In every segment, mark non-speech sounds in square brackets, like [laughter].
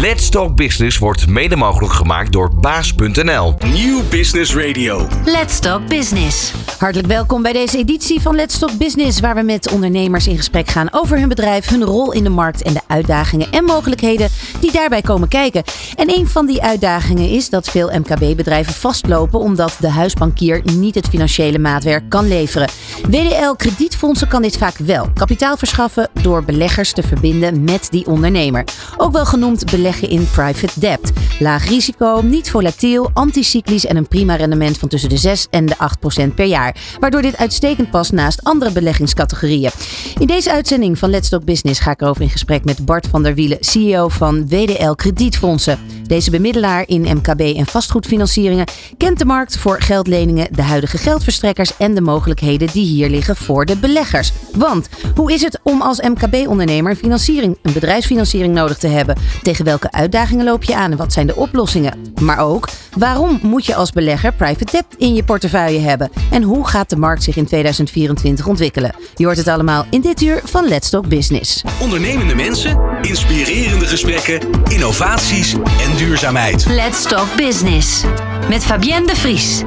Let's Talk Business wordt mede mogelijk gemaakt door baas.nl. Nieuw Business Radio. Let's Talk Business. Hartelijk welkom bij deze editie van Let's Talk Business, waar we met ondernemers in gesprek gaan over hun bedrijf, hun rol in de markt en de uitdagingen en mogelijkheden die daarbij komen kijken. En een van die uitdagingen is dat veel MKB-bedrijven vastlopen omdat de huisbankier niet het financiële maatwerk kan leveren. WDL Kredietfondsen kan dit vaak wel. Kapitaal verschaffen door beleggers te verbinden met die ondernemer. Ook wel genoemd beleggen in private debt. Laag risico, niet volatiel, anticyclisch en een prima rendement van tussen de 6 en de 8 procent per jaar. Waardoor dit uitstekend past naast andere beleggingscategorieën. In deze uitzending van Let's Talk Business ga ik erover in gesprek met Bart van der Wielen, CEO van WDL Kredietfondsen. Deze bemiddelaar in MKB en vastgoedfinancieringen kent de markt voor geldleningen, de huidige geldverstrekkers en de mogelijkheden die hier liggen voor de beleggers. Want hoe is het om als MKB-ondernemer financiering, een bedrijfsfinanciering nodig te hebben? Tegen uitdagingen loop je aan en wat zijn de oplossingen? Maar ook, waarom moet je als belegger private debt in je portefeuille hebben? En hoe gaat de markt zich in 2024 ontwikkelen? Je hoort het allemaal in dit uur van Let's Talk Business. Ondernemende mensen, inspirerende gesprekken, innovaties en duurzaamheid. Let's Talk Business. Met Fabienne de Vries.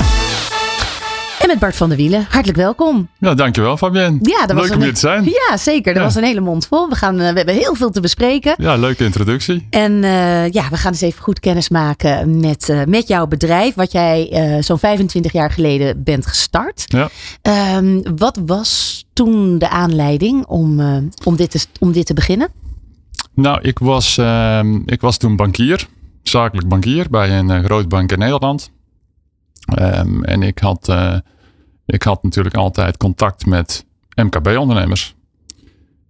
Met Bart van der Wielen, hartelijk welkom. Ja, dankjewel Fabienne. Ja, dat was Leuk om hier te zijn. Ja, zeker. Er Ja. was een hele mond vol. We, gaan, eh, we hebben heel veel te bespreken. Ja, leuke introductie. En eh, ja, we gaan eens even goed kennis maken met, eh, met jouw bedrijf. Wat jij zo'n 25 jaar geleden bent gestart. Ja. Ehm, wat was toen de aanleiding om, om, dit, te, om dit te beginnen? Nou, ik was, ehm, ik was toen bankier, zakelijk bankier bij een groot bank in Nederland. Ehm, en ik had, ik had natuurlijk altijd contact met MKB-ondernemers.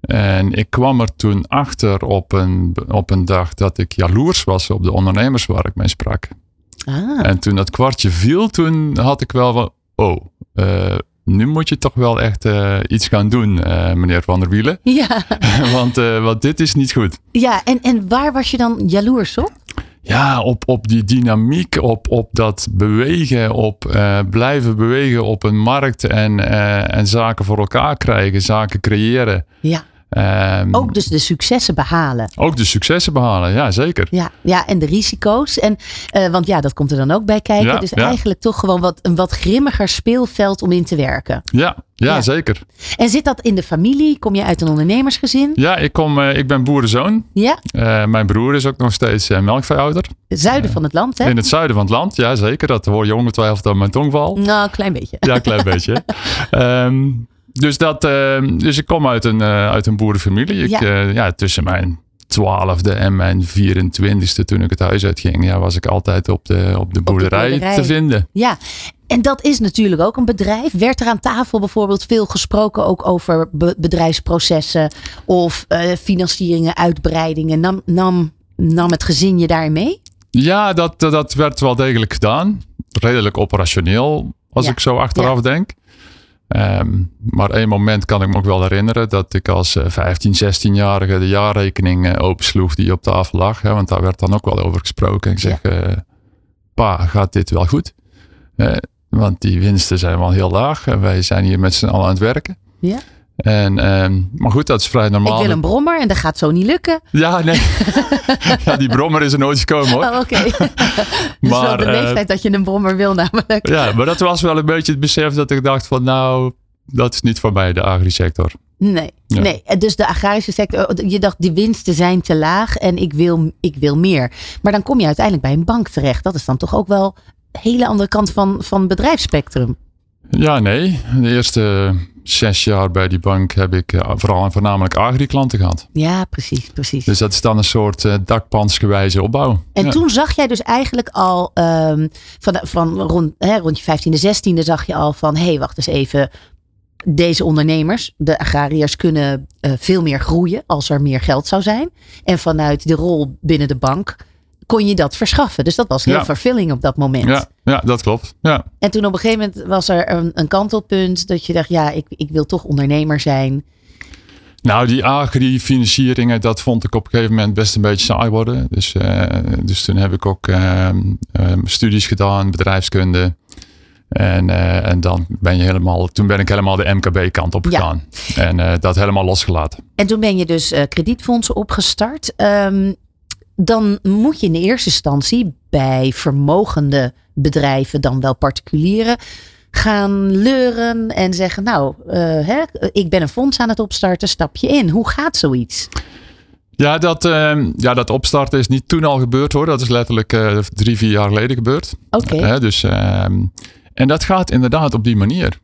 En ik kwam er toen achter op een, op een dag dat ik jaloers was op de ondernemers waar ik mee sprak. Ah, En toen dat kwartje viel, toen had ik wel van, oh, eh, nu moet je toch wel echt eh, iets gaan doen, eh, meneer Van der Wielen. ja, [laughs] want, want dit is niet goed. ja en, en waar was je dan jaloers op? Ja, op, op die dynamiek, op, op dat bewegen, op eh, blijven bewegen op een markt en, eh, en zaken voor elkaar krijgen, zaken creëren. Ja, Ehm, ook dus de successen behalen. ook de successen behalen, ja zeker. Ja, ja, en de risico's. En, eh, want ja, dat komt er dan ook bij kijken. Ja, dus ja. eigenlijk toch gewoon wat, een wat grimmiger speelveld om in te werken. Ja, ja, Ja. zeker. En zit dat in de familie? Kom je uit een ondernemersgezin? Ja, ik, kom, eh, ik ben boerenzoon. Ja, Eh, mijn broer is ook nog steeds uh, melkveehouder. zuiden van het land, hè? In het zuiden van het land, ja zeker. Dat hoor je ongetwijfeld aan mijn tongval. Nou, een klein beetje. Ja, een klein [laughs] beetje. Ehm, dus, dat, ehm, dus ik kom uit een, eh, uit een boerenfamilie. Ik, Ja. ja. ja, tussen mijn twaalfde en mijn 24ste toen ik het huis uitging, ja, was ik altijd op de, op de, boerderij, boerderij. te vinden. Ja, en dat is natuurlijk ook een bedrijf. Werd er aan tafel bijvoorbeeld veel gesproken ook over be- bedrijfsprocessen of eh, financieringen, uitbreidingen? Nam, nam, nam het gezin je daarin mee? Ja, dat, dat, werd wel degelijk gedaan. Redelijk operationeel, als Ja. ik zo achteraf denk. Ehm, maar één moment kan ik me ook wel herinneren dat ik als eh, 15, 16-jarige de jaarrekening eh, opensloeg die op tafel lag. Hè, want daar werd dan ook wel over gesproken. Ik zeg, eh, pa, gaat dit wel goed? Eh, want die winsten zijn wel heel laag en wij zijn hier met z'n allen aan het werken. Ja. En, ehm, maar goed, dat is vrij normaal. Ik wil een brommer en dat gaat zo niet lukken. Ja, nee. [laughs] ja, die brommer is er nooit gekomen hoor. Oh, oké. [laughs] dus wel Maar, de eh, leeftijd dat je een brommer wil namelijk. Ja, maar dat was wel een beetje het besef dat ik dacht van nou, dat is niet voor mij de agrisector. Nee, Ja. nee. Dus de agrarische sector, je dacht die winsten zijn te laag en ik wil, ik wil meer. Maar dan kom je uiteindelijk bij een bank terecht. Dat is dan toch ook wel een hele andere kant van, van het bedrijfsspectrum. Ja, nee. De eerste zes jaar bij die bank heb ik eh, vooral en voornamelijk agri-klanten gehad. Ja, precies, precies. Dus dat is dan een soort eh, dakpansgewijze opbouw. en Ja. toen zag jij dus eigenlijk al ehm, van, van rond, hè, rond je 15e, 16e zag je al van hé, hey, wacht eens even. Deze ondernemers, de agrariërs, kunnen eh, veel meer groeien als er meer geld zou zijn. En vanuit de rol binnen de bank kon je dat verschaffen. Dus dat was heel Ja. vervulling op dat moment. Ja, ja, dat klopt. Ja. En toen op een gegeven moment was er een, een kantelpunt dat je dacht, ja, ik, ik wil toch ondernemer zijn. Nou, die agri-financieringen, dat vond ik op een gegeven moment best een beetje saai worden. Dus, eh, dus toen heb ik ook ehm, ehm, studies gedaan, bedrijfskunde. En, eh, en dan ben je helemaal, toen ben ik helemaal de MKB-kant op Ja. gegaan. En eh, dat helemaal losgelaten. En toen ben je dus eh, kredietfondsen opgestart. Ehm, dan moet je in de eerste instantie bij vermogende bedrijven, dan wel particulieren, gaan leuren en zeggen: Nou, uh, hè, ik ben een fonds aan het opstarten, stap je in. Hoe gaat zoiets? Ja, dat, uh, ja, dat opstarten is niet toen al gebeurd hoor. Dat is letterlijk uh, drie, vier jaar geleden gebeurd. Oké. Okay. dus, ehm, en dat gaat inderdaad op die manier.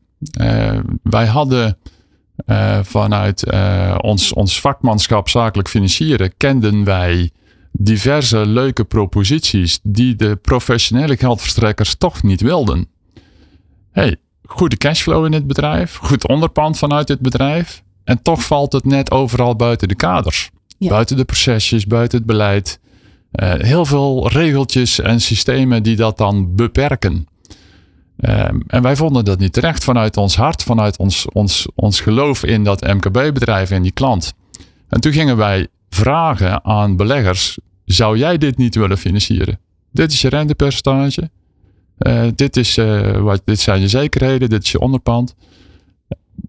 wij hadden vanuit ons, ons vakmanschap zakelijk financieren, kenden wij diverse leuke proposities die de professionele geldverstrekkers toch niet wilden. Hey, goede cashflow in het bedrijf, goed onderpand vanuit het bedrijf. En toch valt het net overal buiten de kaders. Buiten de procesjes, buiten het beleid. Uh, heel veel regeltjes en systemen die dat dan beperken. Um, en wij vonden dat niet terecht vanuit ons hart, vanuit ons, ons, ons geloof in dat MKB-bedrijf en die klant. En toen gingen wij vragen aan beleggers: zou jij dit niet willen financieren? Dit is je rentepercentage. Uh, dit, is, uh, wat, dit zijn je zekerheden, dit is je onderpand.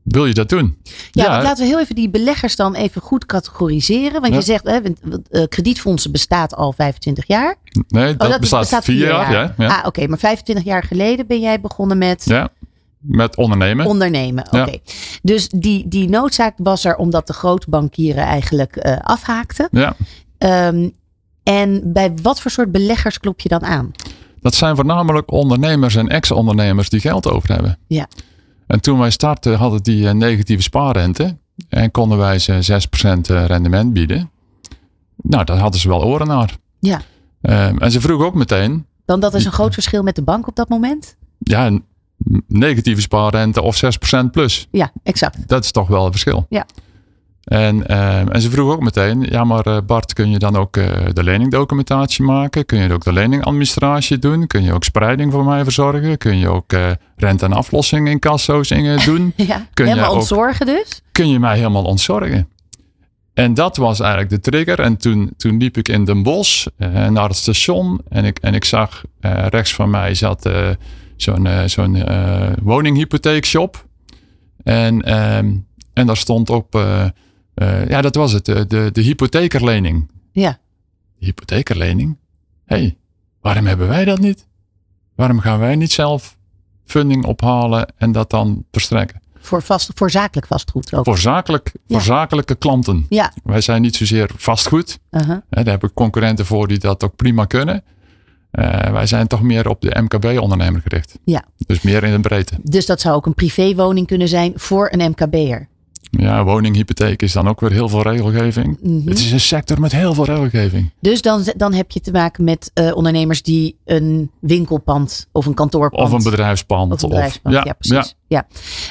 Wil je dat doen? Ja, ja. laten we heel even die beleggers dan even goed categoriseren. Want je zegt, hè, uh, kredietfondsen bestaat al 25 jaar. Nee, oh, dat, bestaat, bestaat vier jaar. jaar. Ja, Ah, oké. Maar 25 jaar geleden ben jij begonnen met... Met ondernemen. Ondernemen, oké. Dus die, die noodzaak was er omdat de grootbankieren eigenlijk afhaakten. Ja. Um, en bij wat voor soort beleggers klop je dan aan? Dat zijn voornamelijk ondernemers en ex-ondernemers die geld over hebben. Ja. En toen wij startten hadden die negatieve spaarrente en konden wij ze 6% rendement bieden. Nou, daar hadden ze wel oren naar. Ja. Um, en ze vroegen ook meteen. Dan dat is een groot verschil met de bank op dat moment? Ja, negatieve spaarrente of 6% plus. Ja, exact. Dat is toch wel een verschil. Ja. En, uh, en ze vroegen ook meteen, ja maar uh, Bart, kun je dan ook uh, de leningdocumentatie maken? Kun je ook de leningadministratie doen? Kun je ook spreiding voor mij verzorgen? Kun je ook rente en aflossing in kasso's [laughs] doen? ja, kun helemaal je ontzorgen dus? Kun je mij helemaal ontzorgen? En dat was eigenlijk de trigger. En toen, toen liep ik in Den Bosch naar het station en ik, en ik zag rechts van mij zat zo'n zo'n woninghypotheekshop. En, ehm, en daar stond op uh, ja, dat was het. De, de, hypothekerlening. Ja. De hypothekerlening? Hé, hey, waarom hebben wij dat niet? Waarom gaan wij niet zelf funding ophalen en dat dan verstrekken? Voor, vast, voor zakelijk vastgoed ook. Voor, zakelijk, voor zakelijke klanten. Ja. Wij zijn niet zozeer vastgoed. Uh -huh. Daar heb ik concurrenten voor die dat ook prima kunnen. Uh, wij zijn toch meer op de MKB-ondernemer gericht. Ja. Dus meer in de breedte. Dus dat zou ook een privéwoning kunnen zijn voor een MKB'er. Ja, woninghypotheek is dan ook weer heel veel regelgeving. Mhm. Het is een sector met heel veel regelgeving. Dus dan, dan heb je te maken met uh, ondernemers die een winkelpand of een kantoorpand. Of een bedrijfspand. Of een bedrijfspand, of, ja, ja, precies. Ja.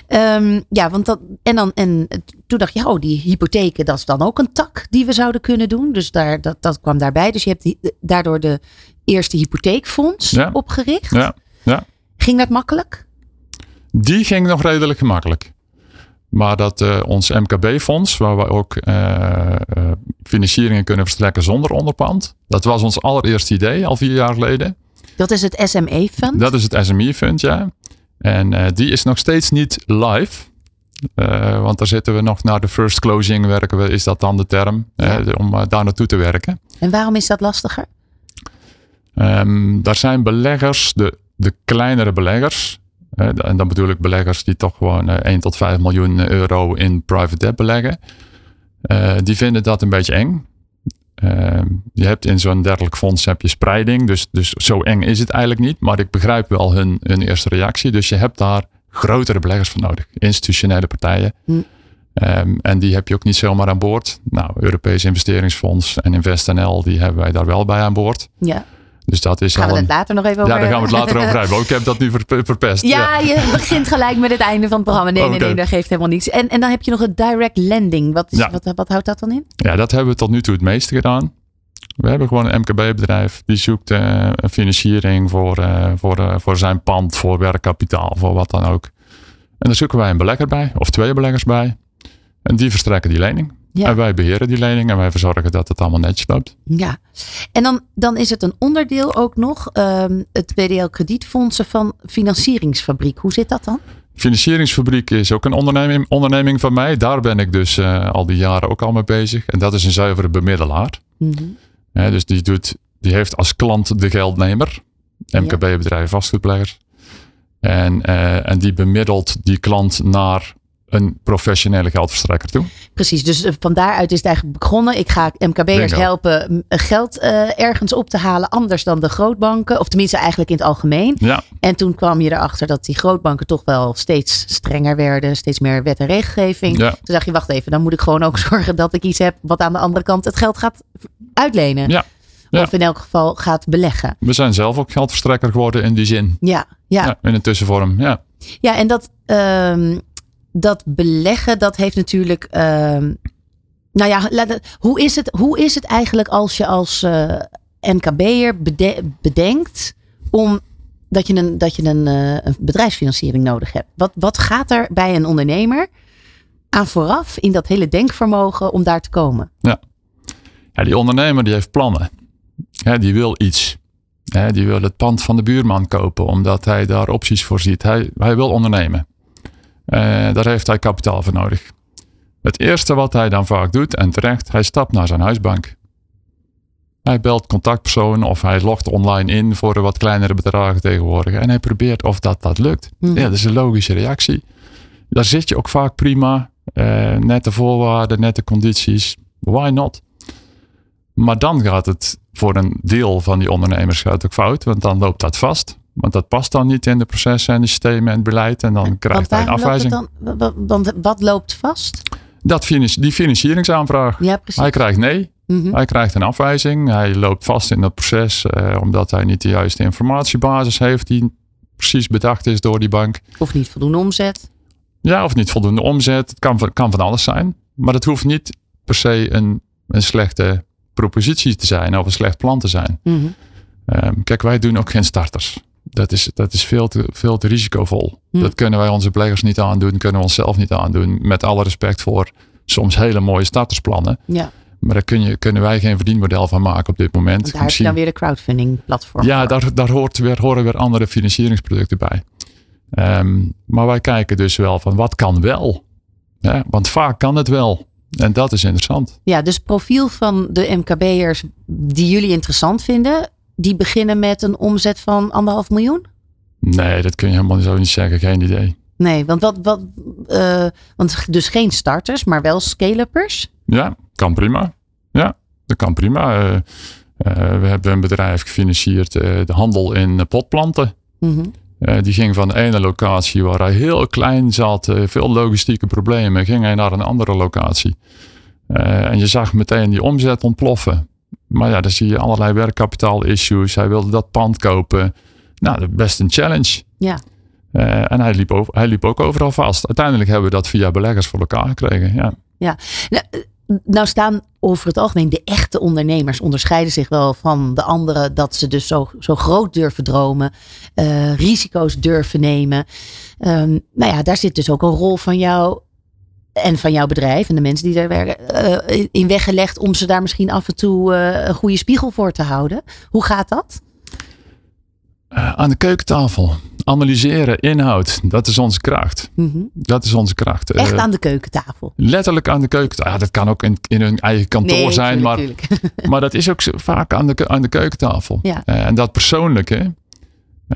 Ja. Um, ja, want dat, en, dan, en toen dacht je, oh, die hypotheken, dat is dan ook een tak die we zouden kunnen doen. Dus daar, dat, dat kwam daarbij. Dus je hebt die, daardoor de eerste hypotheekfonds ja. opgericht. Ja. Ja. Ging dat makkelijk? Die ging nog redelijk gemakkelijk. Maar dat uh, ons MKB-fonds, waar we ook uh, financieringen kunnen verstrekken zonder onderpand. Dat was ons allereerste idee al vier jaar geleden. Dat is het SME-fund? Dat is het SME-fund, ja. En die is nog steeds niet live. want daar zitten we nog naar de first closing werken we, is dat dan de term, ja. om daar naartoe te werken. En waarom is dat lastiger? Um, daar zijn beleggers, de, de kleinere beleggers, en dan bedoel ik beleggers die toch gewoon 1 tot 5 miljoen euro in private debt beleggen. Uh, die vinden dat een beetje eng. Uh, je hebt in zo'n dergelijk fonds heb je spreiding. Dus, dus zo eng is het eigenlijk niet. Maar ik begrijp wel hun, hun eerste reactie. Dus je hebt daar grotere beleggers voor nodig. Institutionele partijen. Hm. Um, en die heb je ook niet zomaar aan boord. Nou, Europees Investeringsfonds en InvestNL, die hebben wij daar wel bij aan boord. Ja. Dus dat is gaan we het later nog even over Ja, daar gaan we het later over hebben. Ik heb dat nu verpest. Ja, ja, je begint gelijk met het einde van het programma. Nee, nee, nee, dat geeft helemaal niets. En, en dan heb je nog het direct lending. Wat, is, Ja. wat, wat houdt dat dan in? Ja, dat hebben we tot nu toe het meeste gedaan. We hebben gewoon een MKB-bedrijf die zoekt een financiering voor, eh, voor, eh, voor zijn pand, voor werkkapitaal, voor wat dan ook. En dan zoeken wij een belegger bij, of twee beleggers bij. En die verstrekken die lening. Ja. En wij beheren die lening en wij verzorgen dat het allemaal netjes loopt. Ja, en dan, dan is het een onderdeel ook nog, ehm, het BDL Kredietfondsen van Financieringsfabriek. Hoe zit dat dan? Financieringsfabriek is ook een onderneming, onderneming van mij. Daar ben ik dus eh, al die jaren ook al mee bezig. En dat is een zuivere bemiddelaar. Mhm. Dus die, doet, die heeft als klant de geldnemer. MKB-bedrijven, vastgoedbeleggers. En, eh, en die bemiddelt die klant naar een professionele geldverstrekker toe. Precies, dus eh, van daaruit is het eigenlijk begonnen. Ik ga MKB'ers helpen m, geld eh, ergens op te halen, anders dan de grootbanken. Of tenminste eigenlijk in het algemeen. Ja, En toen kwam je erachter dat die grootbanken toch wel steeds strenger werden. Steeds meer wet en regelgeving. Ja. Toen dacht je, wacht even, dan moet ik gewoon ook [laughs] zorgen dat ik iets heb wat aan de andere kant het geld gaat uitlenen. Ja. Ja. Of in elk geval gaat beleggen. we zijn zelf ook geldverstrekker geworden in die zin. Ja, ja. Ja, in een tussenvorm. Ja. Ja, en dat, ehm, dat beleggen, dat heeft natuurlijk. ehm, nou ja, hoe is, het, hoe is het eigenlijk als je als eh MKB'er bede- bedenkt om dat je, een, dat je een, eh, een bedrijfsfinanciering nodig hebt? Wat, wat gaat er bij een ondernemer aan vooraf in dat hele denkvermogen om daar te komen? Ja, die ondernemer die heeft plannen. Ja, die wil iets. Ja, die wil het pand van de buurman kopen omdat hij daar opties voor ziet. Hij, hij wil ondernemen. Eh, daar heeft hij kapitaal voor nodig. Het eerste wat hij dan vaak doet, en terecht, hij stapt naar zijn huisbank. Hij belt contactpersoon of hij logt online in voor wat kleinere bedragen tegenwoordig. En hij probeert of dat, dat lukt. Mhm. Ja, dat is een logische reactie. Daar zit je ook vaak prima. Eh nette voorwaarden, nette condities. Why not? Maar dan gaat het voor een deel van die ondernemers gaat ook fout. Want dan loopt dat vast. Want dat past dan niet in de processen en de systemen en het beleid. En dan krijgt hij een afwijzing. dan? wa- Want wat loopt vast? Dat die financieringsaanvraag. Ja, precies. Hij krijgt nee. Mhm. Hij krijgt een afwijzing. Hij loopt vast in dat proces. eh, omdat hij niet de juiste informatiebasis heeft. Die precies bedacht is door die bank. Of niet voldoende omzet? Ja, of niet voldoende omzet. Het kan, van- kan van alles zijn. Maar het hoeft niet per se een, een slechte propositie te zijn of een slecht plan te zijn. Mhm. Ehm, kijk, wij doen ook geen starters. Dat is, dat is veel, te, veel te risicovol. Hm. Dat kunnen wij onze beleggers niet aandoen, kunnen we onszelf niet aandoen. Met alle respect voor soms hele mooie startersplannen. Ja, Maar daar kun je, kunnen wij geen verdienmodel van maken op dit moment. want daar heb je dan weer de crowdfunding platform. Ja, voor. daar, daar hoort weer, horen weer andere financieringsproducten bij. Ehm, maar wij kijken dus wel van wat kan wel. Ja, want vaak kan het wel. En dat is interessant. Ja, dus profiel van de MKB'ers die jullie interessant vinden, die beginnen met een omzet van anderhalf miljoen? Nee, dat kun je helemaal zo niet zeggen. Geen idee. Nee, want wat, wat eh, want dus geen starters, maar wel scale-uppers. Ja, kan prima. Ja, dat kan prima. Eh, eh, we hebben een bedrijf gefinancierd, de handel in potplanten. Mhm. Die ging van de ene locatie waar hij heel klein zat, veel logistieke problemen, ging hij naar een andere locatie. En je zag meteen die omzet ontploffen. Maar ja, dan zie je allerlei werkkapitaal issues. Hij wilde dat pand kopen. Nou, best een challenge. Ja. Eh, en hij liep, over, hij liep ook overal vast. Uiteindelijk hebben we dat via beleggers voor elkaar gekregen. Ja. Nou, eh, nou staan over het algemeen de echte ondernemers onderscheiden zich wel van de anderen dat ze dus zo, zo groot durven dromen, eh, risico's durven nemen. Ehm, nou ja, daar zit dus ook een rol van jou en van jouw bedrijf en de mensen die daar werken eh, in weggelegd om ze daar misschien af en toe eh, een goede spiegel voor te houden. Hoe gaat dat? Eh, aan de keukentafel. Analyseren, inhoud. Dat is onze kracht. Mhm. Dat is onze kracht. Echt aan de keukentafel. letterlijk aan de keukentafel. Ja, dat kan ook in, in hun eigen kantoor zijn. Maar, tuurlijk, [laughs] maar dat is ook vaak aan de, aan de keukentafel. Ja. En dat persoonlijke.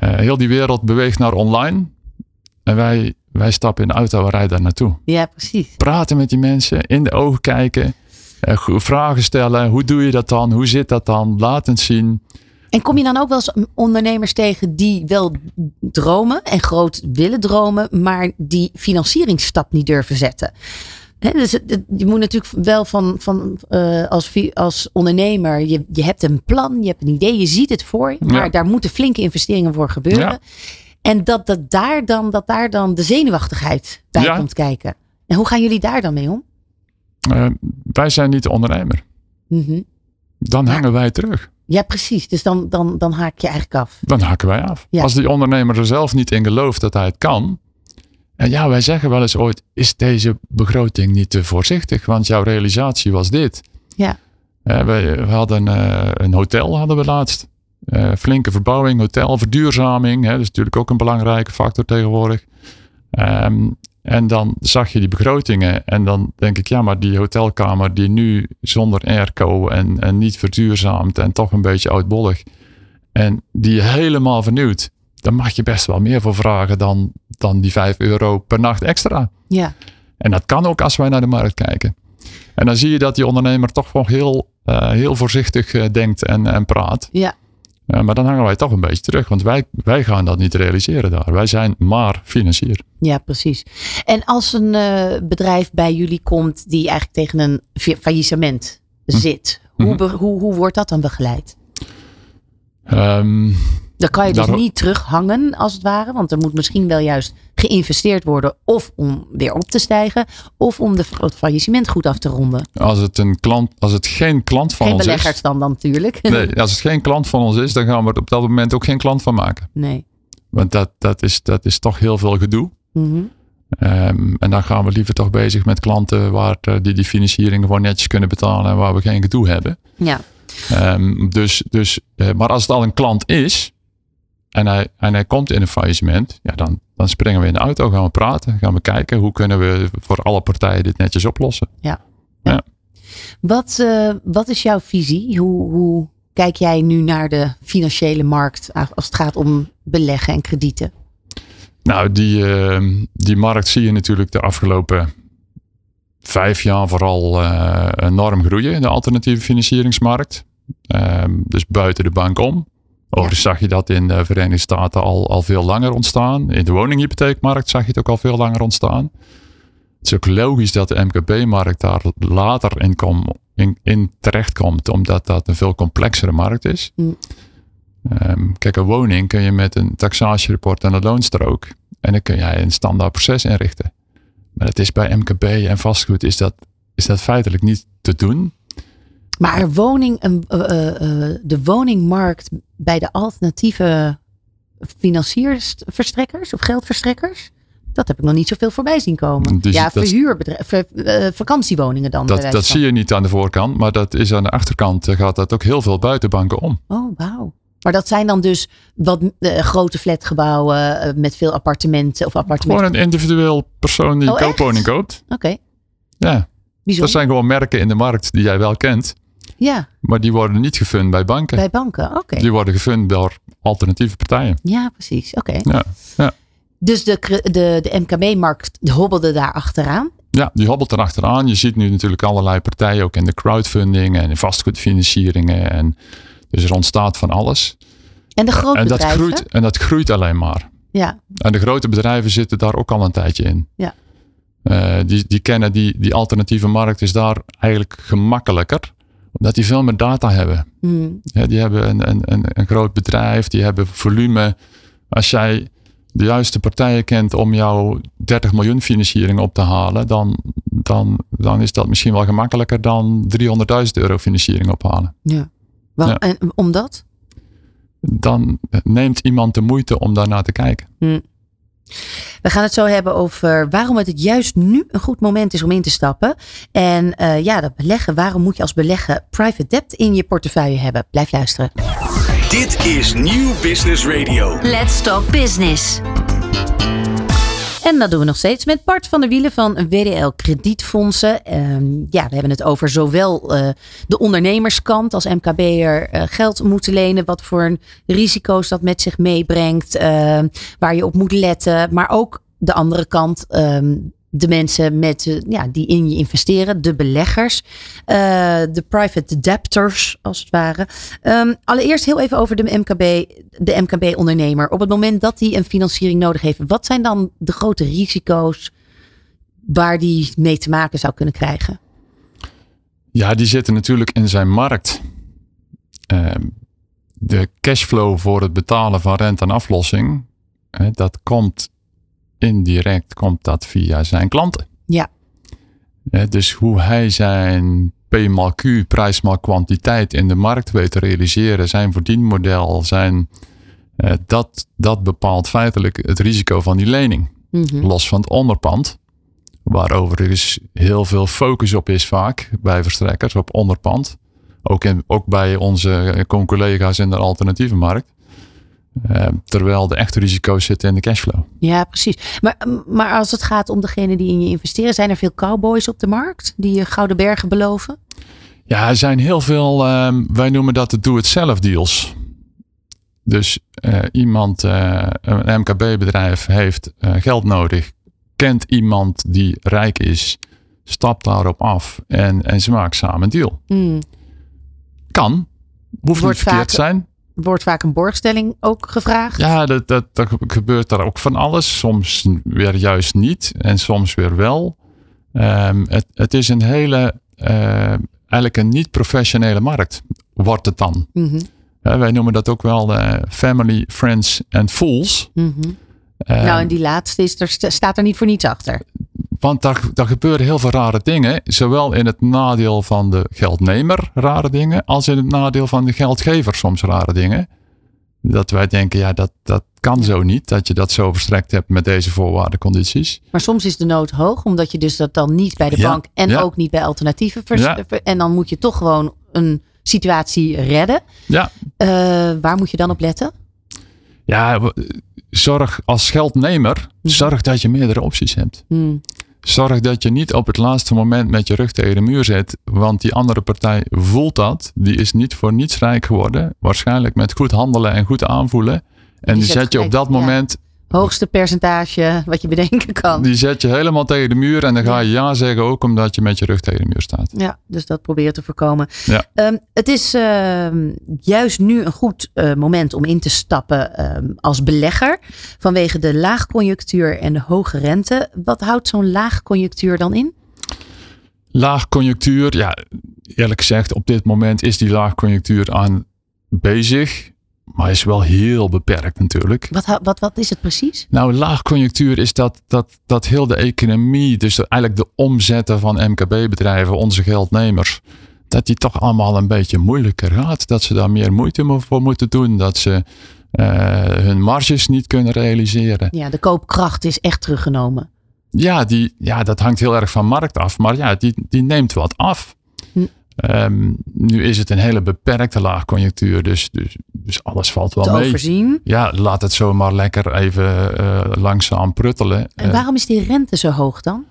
heel die wereld beweegt naar online. En wij, wij stappen in de auto en rijden daar naartoe. ja, precies. Praten met die mensen, in de ogen kijken. eh, vragen stellen. Hoe doe je dat dan? Hoe zit dat dan? Laat het zien. En kom je dan ook wel eens ondernemers tegen die wel dromen en groot willen dromen, maar die financieringsstap niet durven zetten? Dus je moet natuurlijk wel van, van eh, als, als ondernemer, je, je hebt een plan, je hebt een idee, je ziet het voor maar Ja. daar moeten flinke investeringen voor gebeuren. Ja. En dat, dat, daar dan, dat daar dan de zenuwachtigheid bij Ja. komt kijken. En hoe gaan jullie daar dan mee om? Eh, wij zijn niet de ondernemer. Mhm. Dan Ja. hangen wij terug. Ja, precies. Dus dan, dan, dan haak je eigenlijk af. Dan haken wij af. Ja. Als die ondernemer er zelf niet in gelooft dat hij het kan. En ja, wij zeggen wel eens ooit, is deze begroting niet te voorzichtig? Want jouw realisatie was dit. Ja. Eh, we, we hadden eh, een hotel hadden we laatst. Eh, flinke verbouwing, hotel, verduurzaming. Hè, dat is natuurlijk ook een belangrijke factor tegenwoordig. Ehm, En dan zag je die begrotingen en dan denk ik, ja, maar die hotelkamer die nu zonder airco en, en niet verduurzaamd en toch een beetje oudbollig en die helemaal vernieuwd, dan mag je best wel meer voor vragen dan, dan die 5 euro per nacht extra. Ja. En dat kan ook als wij naar de markt kijken. En dan zie je dat die ondernemer toch wel heel, uh, heel voorzichtig uh, denkt en, en praat. Ja. Uh, maar dan hangen wij toch een beetje terug, want wij, wij gaan dat niet realiseren daar. Wij zijn maar financier. Ja, precies. En als een bedrijf bij jullie komt die eigenlijk tegen een faillissement hm. zit, hm. Hoe, hoe, hoe wordt dat dan begeleid? Um, dan kan je dus niet terughangen, als het ware. Want er moet misschien wel juist geïnvesteerd worden. Of om weer op te stijgen. Of om de, het faillissement goed af te ronden. Als het, een klant, als het geen klant van geen ons is. Geen beleggers dan, dan natuurlijk. Nee, als het geen klant van ons is. Dan gaan we er op dat moment ook geen klant van maken. Nee. Want dat, dat, is, dat is toch heel veel gedoe. Mm -hmm. um, en dan gaan we liever toch bezig met klanten waar, die die financiering gewoon netjes kunnen betalen. En waar we geen gedoe hebben. Ja. Um, dus, dus, uh, maar als het al een klant is en hij, en hij komt in een faillissement, ja, dan, dan springen we in de auto, gaan we praten, gaan we kijken hoe kunnen we voor alle partijen dit netjes oplossen. Ja. ja. ja. Wat, uh, wat is jouw visie? Hoe, hoe kijk jij nu naar de financiële markt als het gaat om beleggen en kredieten? Nou, die, uh, die markt zie je natuurlijk de afgelopen vijf jaar vooral uh, enorm groeien, de alternatieve financieringsmarkt. Um, dus buiten de bank om. Overigens zag je dat in de Verenigde Staten al, al veel langer ontstaan. In de woninghypotheekmarkt zag je het ook al veel langer ontstaan. Het is ook logisch dat de MKB-markt daar later in, kom, in, omdat dat een veel complexere markt is. Mm. Um, kijk, een woning kun je met een taxatierapport en een loonstrook. En dan kun jij een standaard proces inrichten. Maar het is bij MKB en vastgoed is dat, is dat feitelijk niet te doen. Maar woning, uh, uh, de woningmarkt bij de alternatieve financiersverstrekkers of geldverstrekkers, dat heb ik nog niet zoveel voorbij zien komen. Dus ja, verhuurbedrijf, ver, uh, vakantiewoningen dan. Dat, dat zie je niet aan de voorkant, maar dat is aan de achterkant gaat dat ook heel veel buitenbanken om. Oh, wauw. Maar dat zijn dan dus wat uh, grote flatgebouwen uh, met veel appartementen of appartementen. Gewoon een individueel persoon die oh, een koopwoning koopt. Oké. Okay. Ja. Bijzonder. Dat zijn gewoon merken in de markt die jij wel kent. Ja. Maar die worden niet gefund bij banken. Bij banken, oké. Okay. Die worden gefund door alternatieve partijen. Ja, precies. Oké. Okay. Ja, ja. Dus de, de, de MKB-markt hobbelde daar achteraan. Ja, die hobbelt er achteraan. Je ziet nu natuurlijk allerlei partijen, ook in de crowdfunding en in vastgoedfinancieringen. En dus er ontstaat van alles. En de grote en dat bedrijven? Groeit, en dat groeit alleen maar. Ja. En de grote bedrijven zitten daar ook al een tijdje in. Ja. Uh, die, die kennen die, die alternatieve markt is daar eigenlijk gemakkelijker omdat die veel meer data hebben. Mm. Ja, die hebben een, een, een, een, groot bedrijf, die hebben volume. Als jij de juiste partijen kent om jouw 30 miljoen financiering op te halen, dan, dan, dan is dat misschien wel gemakkelijker dan 300.000 euro financiering ophalen. Ja. Wel, Ja. En omdat? Dan neemt iemand de moeite om daarnaar te kijken. Mm. We gaan het zo hebben over waarom het juist nu een goed moment is om in te stappen. En uh, ja, dat beleggen. Waarom moet je als beleggen private debt in je portefeuille hebben? Blijf luisteren. Dit is Nieuw Business Radio. Let's Talk Business. En dat doen we nog steeds met Bart van der Wielen van WDL Kredietfondsen. Um, ja, we hebben het over zowel uh, de ondernemerskant als MKB'er uh, geld moeten lenen. Wat voor risico's dat met zich meebrengt. Uh, waar je op moet letten. Maar ook de andere kant. Um, de mensen met, ja, die in je investeren, de beleggers, uh, de private debtors als het ware. Um, allereerst heel even over de MKB, de MKB-ondernemer. Op het moment dat hij een financiering nodig heeft, wat zijn dan de grote risico's waar die mee te maken zou kunnen krijgen? Ja, die zitten natuurlijk in zijn markt. Uh, de cashflow voor het betalen van rente en aflossing, dat komt indirect komt dat via zijn klanten. Ja. dus hoe hij zijn P mal Q, prijs mal kwantiteit in de markt weet te realiseren, zijn verdienmodel, zijn, uh, dat, dat bepaalt feitelijk het risico van die lening. Mm -hmm. Los van het onderpand, waar overigens heel veel focus op is vaak bij verstrekkers, op onderpand. Ook, in, ook bij onze collega's in de alternatieve markt. Eh, terwijl de echte risico's zitten in de cashflow. Ja, precies. Maar, maar als het gaat om degene die in je investeren, zijn er veel cowboys op de markt die je gouden bergen beloven? Ja, er zijn heel veel, ehm, wij noemen dat de do-it-zelf deals. Dus eh, iemand, eh, een MKB-bedrijf heeft eh, geld nodig, kent iemand die rijk is, stapt daarop af en, en ze maken samen een deal. Hmm. Kan, hoeft Wordt niet verkeerd vaak- te zijn. Wordt vaak een borgstelling ook gevraagd? Ja, dat, dat, dat gebeurt daar ook van alles. Soms weer juist niet en soms weer wel. Ehm, het, het is een hele, eh, eigenlijk een niet-professionele markt, wordt het dan. Mhm, Hè, wij noemen dat ook wel eh, family, friends and fools. mhm. Ehm, nou, en die laatste is er, st- staat er niet voor niets achter. Want daar, daar gebeuren heel veel rare dingen. Zowel in het nadeel van de geldnemer rare dingen. Als in het nadeel van de geldgever soms rare dingen. Dat wij denken, ja dat, dat kan zo niet. Dat je dat zo verstrekt hebt met deze voorwaarden condities. Maar soms is de nood hoog, omdat je dus dat dan niet bij de Ja, bank en ja. ook niet bij alternatieven. Ja. En dan moet je toch gewoon een situatie redden. Ja, Eh, waar moet je dan op letten? ja zorg als geldnemer. Zorg dat je meerdere opties hebt. Hmm. Zorg dat je niet op het laatste moment met je rug tegen de muur zit. Want die andere partij voelt dat. Die is niet voor niets rijk geworden. Waarschijnlijk met goed handelen en goed aanvoelen. En die, zet zet je op dat ja. Hoogste percentage wat je bedenken kan. Die zet je helemaal tegen de muur en dan ga je ja zeggen ook omdat je met je rug tegen de muur staat. Ja, dus dat probeer te voorkomen. Ja. Ehm, het is ehm, juist nu een goed eh, moment om in te stappen ehm, als belegger. Vanwege de laagconjunctuur en de hoge rente. Wat houdt zo'n laagconjunctuur dan in? Laagconjunctuur, ja, eerlijk gezegd, op dit moment is die laagconjunctuur aan bezig. Maar is wel heel beperkt natuurlijk. Wat, wat, wat is het precies? Nou, laagconjunctuur is dat, dat, dat heel de economie, dus eigenlijk de omzetten van MKB-bedrijven, onze geldnemers, dat die toch allemaal een beetje moeilijker gaat. Dat ze daar meer moeite mo- voor moeten doen. Dat ze eh, hun marges niet kunnen realiseren. Ja, de koopkracht is echt teruggenomen. Ja, die, ja, dat hangt heel erg van markt af. Maar ja, die, die neemt wat af. Hm. Ehm, nu is het een hele beperkte laagconjunctuur. Dus, dus, dus alles valt wel Te mee. overzien. Ja, laat het zomaar lekker even eh, langzaam pruttelen. En Eh, waarom is die rente zo hoog dan?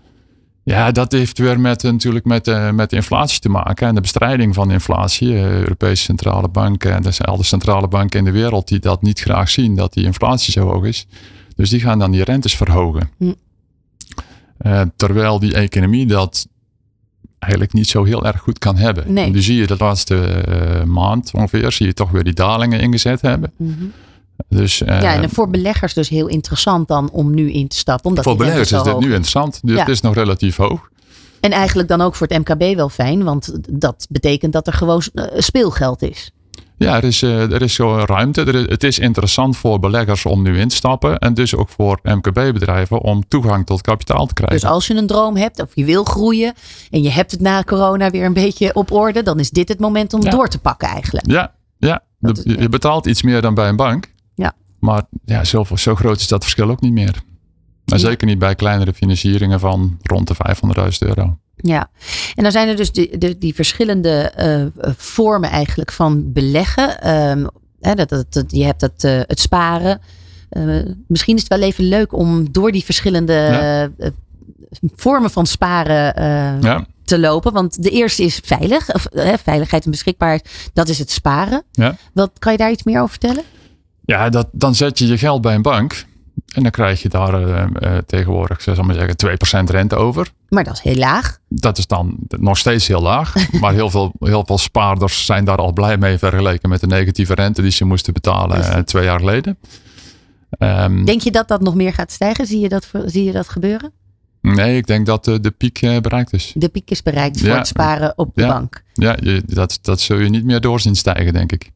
ja, dat heeft weer met, natuurlijk met, eh, met inflatie te maken. En de bestrijding van inflatie. Europese centrale banken en er zijn al de centrale banken in de wereld die dat niet graag zien. Dat die inflatie zo hoog is. Dus die gaan dan die rentes verhogen. Hm. Terwijl die economie dat eigenlijk niet zo heel erg goed kan hebben. Nee. En nu zie je de laatste eh, maand ongeveer, zie je toch weer die dalingen ingezet hebben. Mhm. Dus eh, ja, en voor beleggers dus heel interessant dan om nu in te stappen. Omdat voor beleggers is dit hoog nu interessant. Dit Ja. is nog relatief hoog. En eigenlijk dan ook voor het MKB wel fijn, want dat betekent dat er gewoon eh, speelgeld is. Ja, er is, eh, er is zo ruimte. Er is, het is interessant voor beleggers om nu in te stappen. En dus ook voor MKB-bedrijven om toegang tot kapitaal te krijgen. Dus als je een droom hebt of je wil groeien en je hebt het na corona weer een beetje op orde, dan is dit het moment om Ja. door te pakken eigenlijk. Ja, ja. De- je betaalt iets meer dan bij een bank. Ja. Maar ja, zo, zo groot is dat verschil ook niet meer. Maar Ja. zeker niet bij kleinere financieringen van rond de 500.000 euro. Ja, en dan zijn er dus die, die verschillende eh, vormen eigenlijk van beleggen. Ehm, hè, dat, dat, dat- je hebt het, eh, het sparen. Eh, misschien is het wel even leuk om door die verschillende Ja. vormen van sparen Ja, te lopen. Want de eerste is veilig, of, veiligheid en beschikbaarheid. Dat is het sparen. ja. Wat kan je daar iets meer over vertellen? ja dat, dan zet je je geld bij een bank. En dan krijg je daar eh, eh, tegenwoordig, zal ik maar zeggen, 2% rente over. Maar dat is heel laag. Dat is dan nog steeds heel laag. [laughs] maar heel veel, heel veel spaarders zijn daar al blij mee vergeleken met de negatieve rente die ze moesten betalen eh, twee jaar geleden. Ehm, Denk je dat dat nog meer gaat stijgen? Zie je dat, zie je dat gebeuren? nee, ik denk dat de, de piek eh, bereikt is. De piek is bereikt voor Ja. het sparen op de Ja. bank. Ja, je, dat, dat zul je niet meer door zien stijgen, denk ik.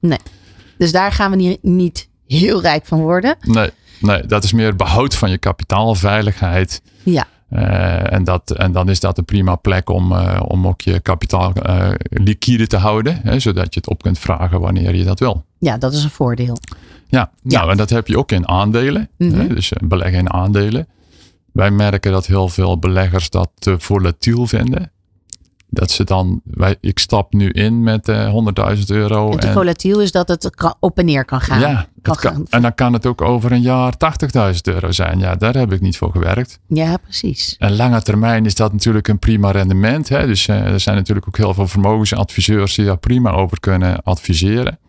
Dus daar gaan we niet, niet heel rijk van worden. Nee, nee, dat is meer behoud van je kapitaal, veiligheid. Ja. Eh, en, dat, en dan is dat een prima plek om, eh, om ook je kapitaal eh, liquide te houden. Hè, zodat je het op kunt vragen wanneer je dat wil. Ja, dat is een voordeel. Ja, Ja. nou en dat heb je ook in aandelen. Mhm. hè, dus eh, beleggen in aandelen. Wij merken dat heel veel beleggers dat te volatiel vinden. Dat ze dan, wij, ik stap nu in met uh, 100.000 euro. En te volatiel is dat het kan, op en neer kan gaan. Ja, kan kan, gaan. en dan kan het ook over een jaar 80.000 euro zijn. Ja, daar heb ik niet voor gewerkt. Ja, precies. En lange termijn is dat natuurlijk een prima rendement. Hè? Dus uh, er zijn natuurlijk ook heel veel vermogensadviseurs die daar prima over kunnen adviseren.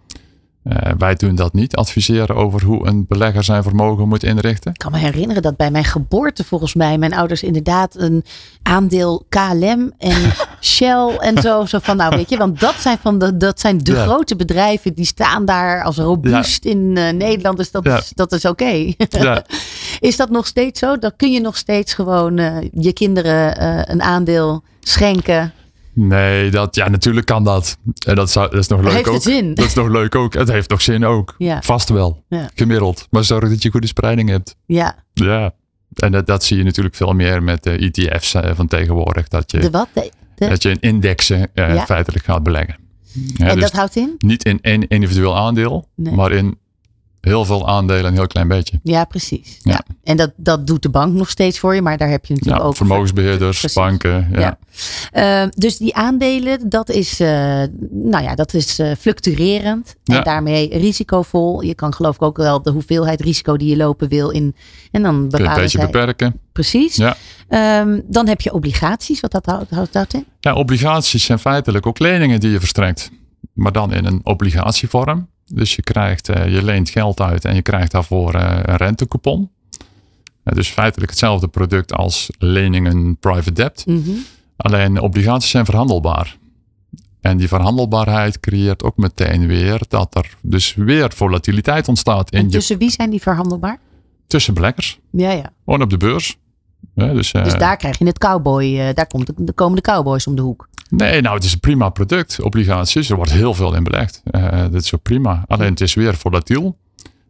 Uh, wij doen dat niet, adviseren over hoe een belegger zijn vermogen moet inrichten. Ik kan me herinneren dat bij mijn geboorte volgens mij mijn ouders inderdaad een aandeel KLM en [laughs] Shell en zo, zo van nou weet je, want dat zijn, van de, dat zijn de ja. grote bedrijven die staan daar als robuust ja. in uh, Nederland, dus dat, ja. is, dat is oké. Okay. [laughs] is dat nog steeds zo? Dan kun je nog steeds gewoon uh, je kinderen een aandeel schenken. Nee, dat, ja, natuurlijk kan dat. En dat, zou, dat is nog leuk heeft ook. Het zin? Dat is nog leuk ook. Het heeft nog zin ook. Ja. Vast wel. Ja. Gemiddeld. Maar zorg dat je goede spreiding hebt. Ja. Ja. En dat, dat zie je natuurlijk veel meer met de ETF's van tegenwoordig. Dat je, de wat? De, de... Dat je in indexen ja. feitelijk gaat beleggen. Ja, en dus dat houdt in? Niet in één individueel aandeel, nee. maar in heel veel aandelen een heel klein beetje. Ja, precies. Ja. Ja. En dat, dat doet de bank nog steeds voor je, maar daar heb je natuurlijk ja, ook... vermogensbeheerders, Precies. banken. Ja. ja. Uh, dus die aandelen, dat is, uh, nou ja, dat is uh, fluctuerend. En daarmee risicovol. Je kan geloof ik ook wel de hoeveelheid risico die je lopen wil in... En dan een beetje zij... beperken. Precies. Ja. Um, dan heb je obligaties. Wat dat houdt, houdt dat in? Ja, obligaties zijn feitelijk ook leningen die je verstrekt. Maar dan in een obligatievorm. Dus je, krijgt, uh, je leent geld uit en je krijgt daarvoor uh, een rentecoupon. Dus feitelijk hetzelfde product als leningen private debt. Mm -hmm. Alleen obligaties zijn verhandelbaar. En die verhandelbaarheid creëert ook meteen weer dat er dus weer volatiliteit ontstaat. In en tussen je, wie zijn die verhandelbaar? Tussen beleggers. Ja, ja. Gewoon op de beurs. Ja, dus, dus daar krijg je het cowboy, daar komt de, komen de cowboys om de hoek. Nee, nou, het is een prima product. Obligaties, er wordt heel veel in belegd. Uh, dat is ook prima. Alleen het is weer volatiel.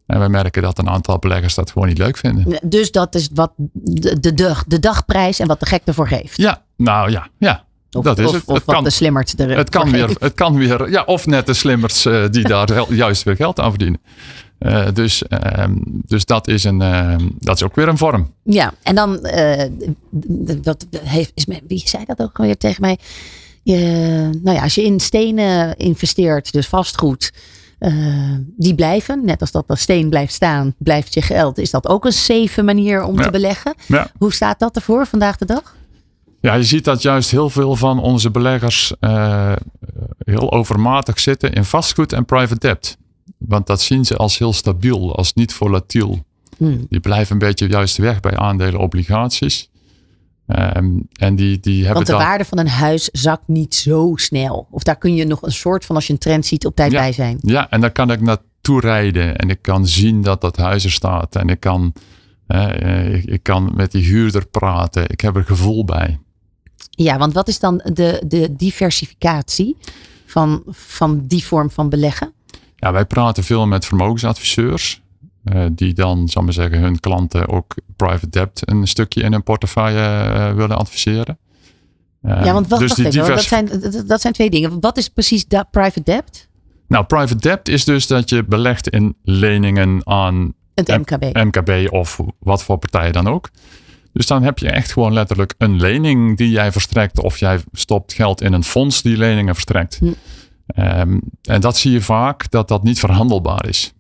En wij merken dat een aantal beleggers dat gewoon niet leuk vinden. Dus dat is wat de, de, de, dagprijs en wat de gek ervoor geeft. Ja, nou ja, ja. Of, dat is of, het. Of het kan, de slimmerd er het kan, weer, het kan weer, ja, of net de slimmers uh, die daar [laughs] juist weer geld aan verdienen. Uh, dus, uh, dus dat, is een, uh, dat is ook weer een vorm. Ja, en dan, dat heeft, is, wie zei dat ook weer tegen mij? Je, nou ja, als je in stenen investeert, dus vastgoed, uh, die blijven. Net als dat een steen blijft staan, blijft je geld. Is dat ook een safe manier om ja. te beleggen? Ja. Hoe staat dat ervoor vandaag de dag? Ja, je ziet dat juist heel veel van onze beleggers uh, heel overmatig zitten in vastgoed en private debt. Want dat zien ze als heel stabiel, als niet volatiel. Hmm. Die blijven een beetje juist weg bij aandelen, obligaties. Um, en die, die hebben Want de dan... waarde van een huis zakt niet zo snel. Of daar kun je nog een soort van, als je een trend ziet, op tijd ja, bij zijn. Ja, en daar kan ik naartoe rijden. En ik kan zien dat dat huis er staat. En ik kan, ik, ik kan met die huurder praten. Ik heb er gevoel bij. Ja, want wat is dan de, de diversificatie van, van die vorm van beleggen? Ja, wij praten veel met vermogensadviseurs. Uh, die dan, zal maar zeggen, hun klanten ook private debt een stukje in hun portefeuille uh, willen adviseren. Uh, ja, want wacht, dus wacht even, divers... dat, zijn, dat, dat, zijn twee dingen. Wat is precies dat private debt? Nou, private debt is dus dat je belegt in leningen aan het MKB. MKB of wat voor partijen dan ook. Dus dan heb je echt gewoon letterlijk een lening die jij verstrekt. Of jij stopt geld in een fonds die leningen verstrekt. Hm. Um, en dat zie je vaak dat dat niet verhandelbaar is.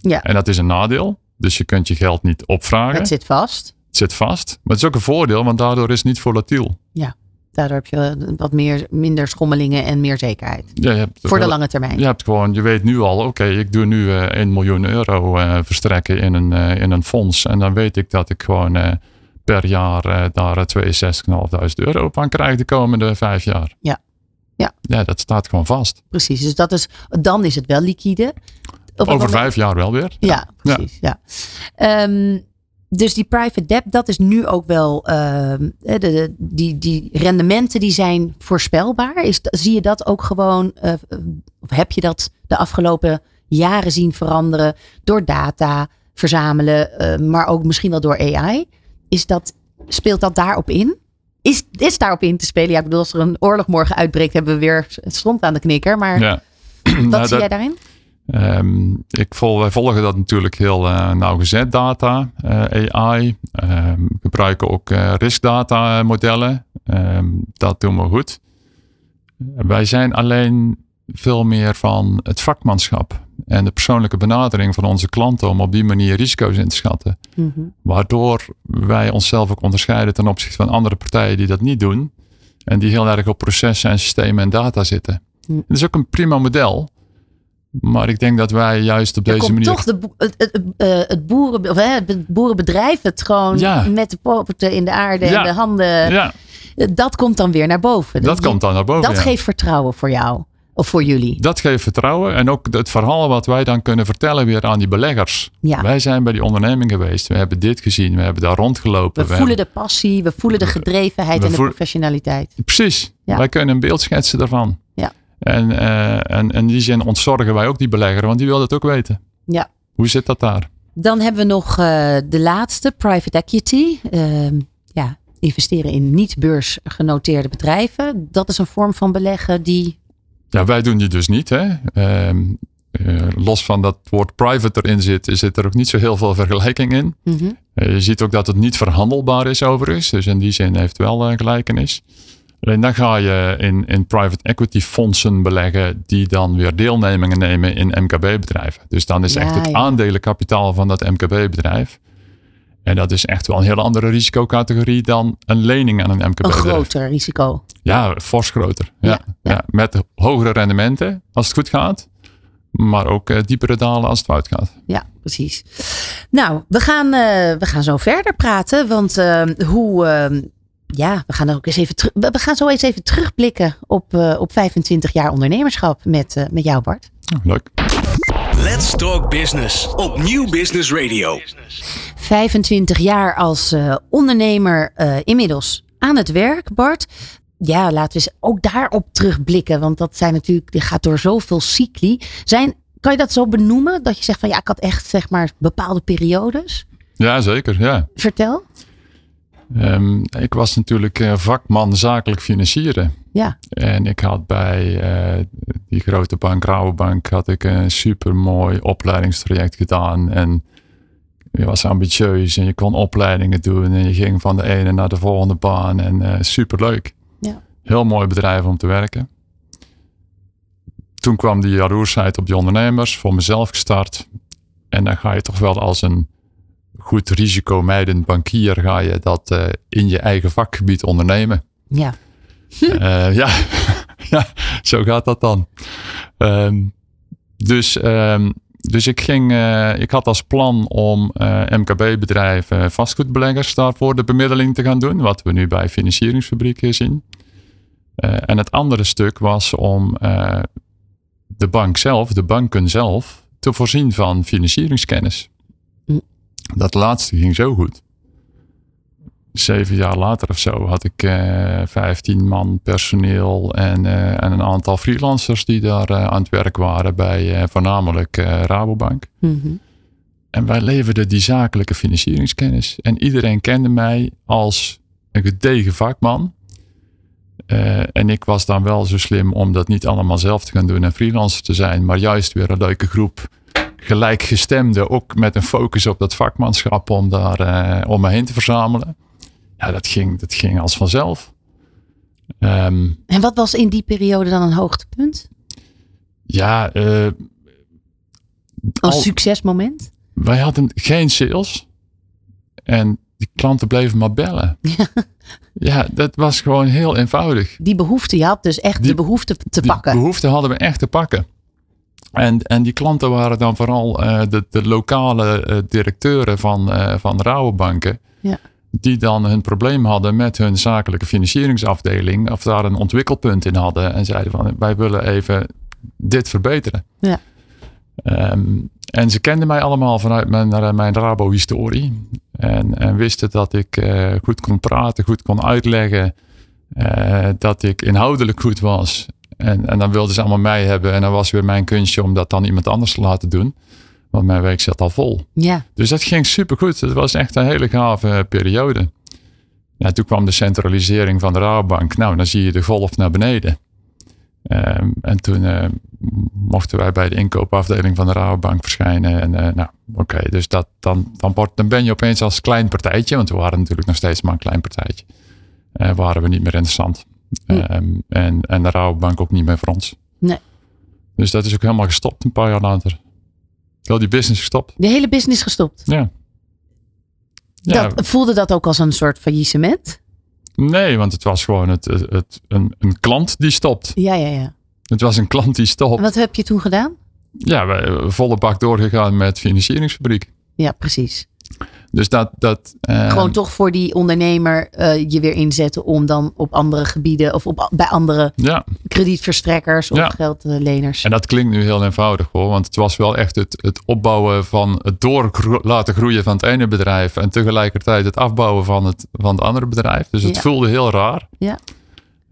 Ja. En dat is een nadeel. Dus je kunt je geld niet opvragen. Het zit vast. Het zit vast. Maar het is ook een voordeel, want daardoor is het niet volatiel. Ja, daardoor heb je wat meer, minder schommelingen en meer zekerheid. Ja, je hebt Voor de lange termijn. Je hebt gewoon, je weet nu al, oké, okay, ik doe nu uh, 1 miljoen euro uh, verstrekken in een, uh, in een fonds. En dan weet ik dat ik gewoon per jaar daar 62.500 euro op aan krijg de komende vijf jaar. Ja. Ja. ja, dat staat gewoon vast. Precies, dus dat is, dan is het wel liquide. Over moment... vijf jaar wel weer. Ja, ja precies. Ja. ja. Um, dus die private debt, dat is nu ook wel. Uh, de, de, die, die rendementen die zijn voorspelbaar. Is, zie je dat ook gewoon. Uh, of heb je dat de afgelopen jaren zien veranderen door data verzamelen, uh, maar ook misschien wel door AI? Is dat, speelt dat daarop in? Is, is daarop in te spelen? Ja, ik bedoel, als er een oorlog morgen uitbreekt, hebben we weer het stond aan de knikker. Maar ja. [clears throat] wat nou, zie dat, jij daarin? Um, ik vol, wij volgen dat natuurlijk heel uh, nauwgezet, data, uh, AI. Um, gebruiken ook uh, riskdata modellen. Um, dat doen we goed. Wij zijn alleen veel meer van het vakmanschap en de persoonlijke benadering van onze klanten om op die manier risico's in te schatten. Mhm. Waardoor wij onszelf ook onderscheiden ten opzichte van andere partijen die dat niet doen. En die heel erg op processen en systemen en data zitten. Hm. Het is ook een prima model. Maar ik denk dat wij juist op Er deze komt manier. toch de, het, het, eh, het, boeren, of, hè, het boerenbedrijf, het gewoon Ja. met de poten in de aarde Ja. en de handen. Ja, eh, Dat komt dan weer naar boven. dat komt dan naar boven. Dat geeft vertrouwen voor jou. Of voor jullie. Dat geeft vertrouwen. En ook het verhaal wat wij dan kunnen vertellen weer aan die beleggers. Ja. Wij zijn bij die onderneming geweest. We hebben dit gezien. We hebben daar rondgelopen. We we voelen hebben- de passie, we voelen de gedrevenheid en de professionaliteit. Precies. Ja. Wij kunnen een beeld schetsen daarvan. Ja. En, eh, en, en in die zin ontzorgen wij ook die belegger. Want die wil het ook weten. Ja. Hoe zit dat daar? Dan hebben we nog eh, de laatste, private equity. Ehm, ja, investeren in niet beursgenoteerde bedrijven. Dat is een vorm van beleggen die. Ja, wij doen die dus niet. Hè? Ehm, eh, los van dat woord private erin zit, zit er ook niet zo heel veel vergelijking in. Mhm. Je ziet ook dat het niet verhandelbaar is overigens. Dus in die zin heeft het wel gelijkenis. Alleen dan ga je in, in private equity fondsen beleggen die dan weer deelnemingen nemen in MKB-bedrijven. Dus dan is Ja, echt het ja. aandelenkapitaal van dat MKB-bedrijf. En dat is echt wel een hele andere risicocategorie dan een lening aan een Een MKB-bedrijf. groter risico. Ja, fors groter. Ja, Ja, met hogere rendementen als het goed gaat. Maar ook eh, diepere dalen als het fout gaat. Ja, precies. Nou, we gaan, eh, we gaan zo verder praten. Want eh, hoe. Ja, we gaan er ook eens even terug. We gaan zo eens even terugblikken op, eh, op 25 jaar ondernemerschap met, eh, met jou, Bart. Ja, leuk. Let's Talk Business op Nieuw Business Radio. 25 jaar als eh, ondernemer eh, inmiddels aan het werk, Bart. Ja, laten we eens ook daarop terugblikken. Want dat zijn natuurlijk, die gaat door zoveel cycli. Zijn, kan je dat zo benoemen? Dat je zegt van ja, ik had echt zeg maar bepaalde periodes. Ja, zeker. Ja. Vertel. Ehm, ik was natuurlijk eh, vakman zakelijk financieren. Ja, En ik had bij eh, die grote bank, Rabobank, had ik een super mooi opleidingstraject gedaan. En je was ambitieus en je kon opleidingen doen. En je ging van de ene naar de volgende baan. En eh super leuk. Ja. Heel mooi bedrijf om te werken. Toen kwam die jaloersheid op die ondernemers, voor mezelf gestart. En dan ga je toch wel als een goed risicomijdend bankier, ga je dat eh, in je eigen vakgebied ondernemen. ja. Eh, [laughs] ja. [laughs] ja, zo gaat dat dan. Ehm, dus, ehm, dus ik, ging, eh, ik had als plan om MKB-bedrijven, vastgoedbeleggers daarvoor de bemiddeling te gaan doen. Wat we nu bij financieringsfabrieken zien. En het andere stuk was om de bank zelf, de banken zelf, te voorzien van financieringskennis. Dat laatste ging zo goed zeven jaar later of zo had ik eh 15 man personeel en, eh, en een aantal freelancers die daar eh, aan het werk waren bij voornamelijk Rabobank. Mhm. En wij leverden die zakelijke financieringskennis. En iedereen kende mij als een gedegen vakman. En ik was dan wel zo slim om dat niet allemaal zelf te gaan doen en freelancer te zijn, maar juist weer een leuke groep gelijkgestemden, ook met een focus op dat vakmanschap om daar eh, om me heen te verzamelen. Ja, dat ging, dat ging als vanzelf. Ehm, En wat was in die periode dan een hoogtepunt? ja, eh, Een al- succesmoment? wij hadden geen sales. En die klanten bleven maar bellen. [laughs] Ja, dat was gewoon heel eenvoudig. Die behoefte, je had dus echt Die- de behoefte te Die pakken. behoefte hadden we echt te pakken. En, en die klanten waren dan vooral eh, de, de lokale eh, directeuren van, eh van rouwbanken. Ja. Die dan hun probleem hadden met hun zakelijke financieringsafdeling. Of daar een ontwikkelpunt in hadden. En zeiden van wij willen even dit verbeteren. Ja. Ehm, en ze kenden mij allemaal vanuit mijn, mijn Rabo-historie. En, en wisten dat ik goed kon praten, goed kon uitleggen. dat ik inhoudelijk goed was. En, en dan wilden ze allemaal mij hebben. En dan was weer mijn kunstje om dat dan iemand anders te laten doen. Want mijn week zat al vol. Ja, Dus dat ging supergoed. Het was echt een hele gave periode. Ja, toen kwam de centralisering van de Rabobank. Nou, dan zie je de golf naar beneden. Ehm, en toen eh, mochten wij bij de inkoopafdeling van de Rabobank verschijnen. En eh, nou, oké, dus dat, dan, dan, wordt, dan ben je opeens als klein partijtje, want we waren natuurlijk nog steeds maar een klein partijtje, eh, waren we niet meer interessant. Hm. Ehm, en, en de Rabobank ook niet meer voor ons. Nee. Dus dat is ook helemaal gestopt een paar jaar later. Heel die business gestopt. De hele business gestopt. Ja. Ja, Dat, voelde dat ook als een soort faillissement? nee, want het was gewoon het, het, het- een, een klant die stopt. Ja, ja, ja. Het was een klant die En stopt. wat heb je toen gedaan? Ja, we volle bak doorgegaan met financieringsfabriek. Ja, precies. Dus dat. dat eh, Gewoon toch voor die ondernemer eh, je weer inzetten om dan op andere gebieden of op, bij andere Ja, kredietverstrekkers of Ja. geldleners. en dat klinkt nu heel eenvoudig hoor. Want het was wel echt het, het opbouwen van het door laten groeien van het ene bedrijf. En tegelijkertijd het afbouwen van het, van het andere bedrijf. Dus het Ja. voelde heel raar. Ja.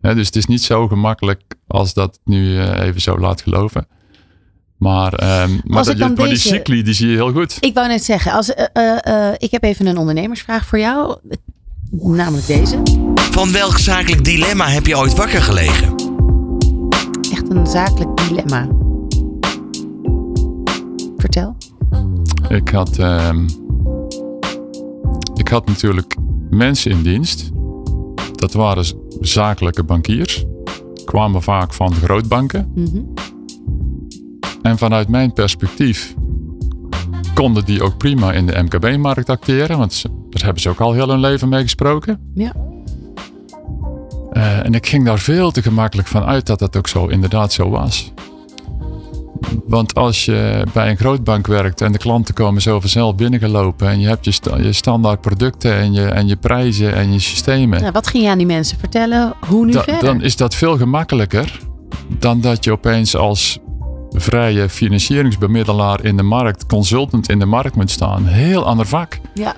Dus het is niet zo gemakkelijk als dat nu eh, even zo laat geloven. Maar, ehm, maar, Als dat ik je- dan maar die deze- cycli die zie je heel goed. Ik wou net zeggen, als, eh, eh, eh, ik heb even een ondernemersvraag voor jou. Namelijk deze. Van welk zakelijk dilemma heb je ooit wakker gelegen? Echt een zakelijk dilemma. Vertel. Ik had, ehm, ik had natuurlijk mensen in dienst. Dat waren zakelijke bankiers. Kwamen vaak van grootbanken. Mhm. En vanuit mijn perspectief konden die ook prima in de MKB-markt acteren. Want daar hebben ze ook al heel hun leven mee gesproken. Ja. Eh, en ik ging daar veel te gemakkelijk van uit dat dat ook zo inderdaad zo was. Want als je bij een grootbank werkt en de klanten komen zo vanzelf binnengelopen en je hebt je, sta- je standaard producten en je, en je prijzen en je systemen, Nou, wat ging je aan die mensen vertellen? Hoe nu da- verder? dan is dat veel gemakkelijker dan dat je opeens als vrije financieringsbemiddelaar in de markt, consultant in de markt moet staan. Heel ander vak. Ja.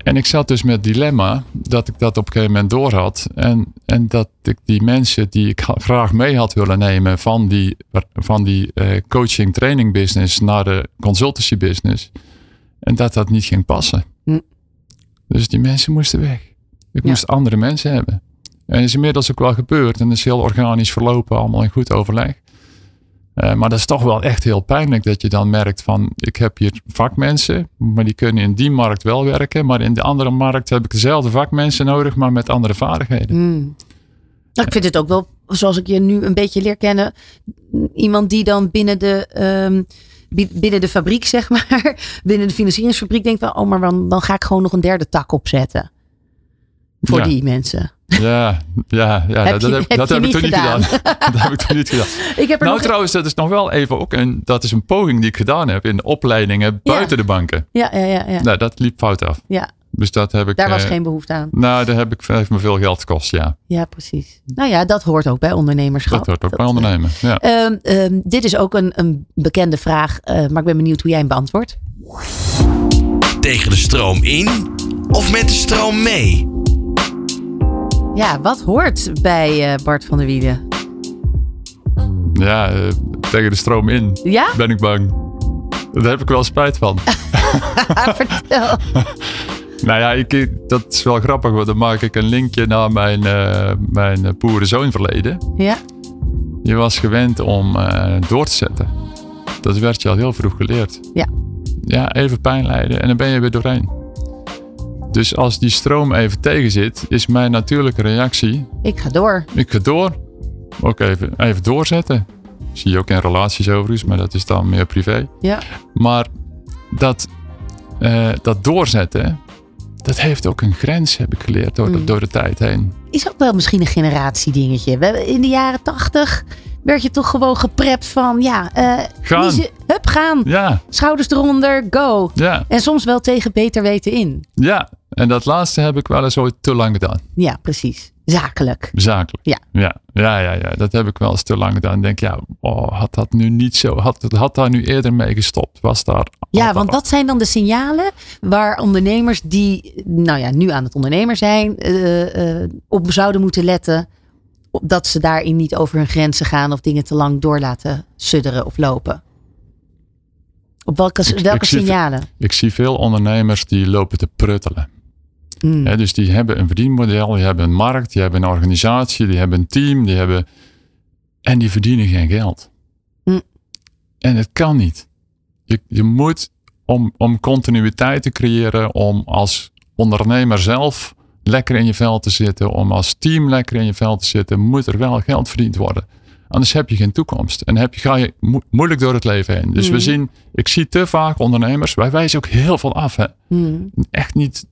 En ik zat dus met het dilemma dat ik dat op een gegeven moment door had. En, en dat ik die mensen die ik graag mee had willen nemen van die, van die eh, coaching training business naar de consultancy business. En dat dat niet ging passen. Hm. Dus die mensen moesten weg. Ik Ja. moest andere mensen hebben. En dat is inmiddels ook wel gebeurd. En dat is heel organisch verlopen, allemaal in goed overleg. Eh, maar dat is toch wel echt heel pijnlijk dat je dan merkt van ik heb hier vakmensen, maar die kunnen in die markt wel werken. Maar in de andere markt heb ik dezelfde vakmensen nodig, maar met andere vaardigheden. Hmm. Nou, ik vind het ook wel, zoals ik je nu een beetje leer kennen, iemand die dan binnen de, ehm, bi- binnen de fabriek, [laughs] zeg maar, binnen de financieringsfabriek denkt van, oh, maar dan, dan ga ik gewoon nog een derde tak opzetten. Voor Ja. die mensen. Ja, ja, ja Heb dat, je- heb, heb dat heb ik niet toen niet gedaan? gedaan. [laughs] dat heb ik toen niet gedaan. [laughs] Ik heb er Nou nog... trouwens, dat is nog wel even ook een, dat is een poging die ik gedaan heb in de opleidingen buiten de banken. Ja, ja, ja, ja. Nou, dat liep fout af. ja, Dus dat heb ik. daar was eh, geen behoefte aan. Nou, daar heb ik heeft me veel geld gekost, ja. Ja, precies. Nou ja, dat hoort ook bij ondernemerschap. Dat hoort ook bij eh, ondernemen. Ja. Ehm, ehm, dit is ook een, een bekende vraag, eh, maar ik ben benieuwd hoe jij hem beantwoordt. Tegen de stroom in of met de stroom mee? Ja, wat hoort bij eh, Bart van der Wielen? Ja, eh, tegen de stroom in Ja? ben ik bang. Daar heb ik wel spijt van. [laughs] [laughs] Vertel. nou ja, ik, dat is wel grappig, want dan maak ik een linkje naar mijn, eh mijn boerenzoonverleden. Ja? Je was gewend om door te zetten. Dat werd je al heel vroeg geleerd. Ja. Ja, even pijn lijden en dan ben je weer doorheen. Dus als die stroom even tegen zit, is mijn natuurlijke reactie: Ik ga door. ik ga door. Ook even, even doorzetten. Zie je ook in relaties overigens, maar dat is dan meer privé. Ja. Maar dat, eh, dat doorzetten, dat heeft ook een grens, heb ik geleerd door, de, Mm. door de tijd heen. Is ook wel misschien een generatiedingetje. We hebben in de jaren tachtig werd je toch gewoon geprept van, ja, eh Gaan. niezen, hup, gaan. Ja, Schouders eronder, go. ja, En soms wel tegen beter weten in. ja. En dat laatste heb ik wel eens ooit te lang gedaan. Ja, precies. Zakelijk. Zakelijk. Ja. Ja, ja, ja, ja. dat heb ik wel eens te lang gedaan. Denk, ja, oh, had dat nu niet zo, had, had daar nu eerder mee gestopt? Was daar. Ja, want wat zijn dan de signalen waar ondernemers die, nou ja, nu aan het ondernemer zijn, eh, eh, op zouden moeten letten. Dat ze daarin niet over hun grenzen gaan of dingen te lang door laten sudderen of lopen. Op welke, Ik- welke ik zie- signalen? Ik zie veel ondernemers die lopen te pruttelen. Hmm. Dus die hebben een verdienmodel, die hebben een markt, die hebben een organisatie, die hebben een team, die hebben. En die verdienen geen geld. Hm. En het kan niet. Je, je moet, om, om continuïteit te creëren, om als ondernemer zelf lekker in je vel te zitten, om als team lekker in je vel te zitten, moet er wel geld verdiend worden. Anders heb je geen toekomst. En heb je, ga je mo- moeilijk door het leven heen. Dus we Mhm. zien, ik zie te vaak ondernemers, wij wijzen ook heel veel af. Hè. Hmm. Echt niet.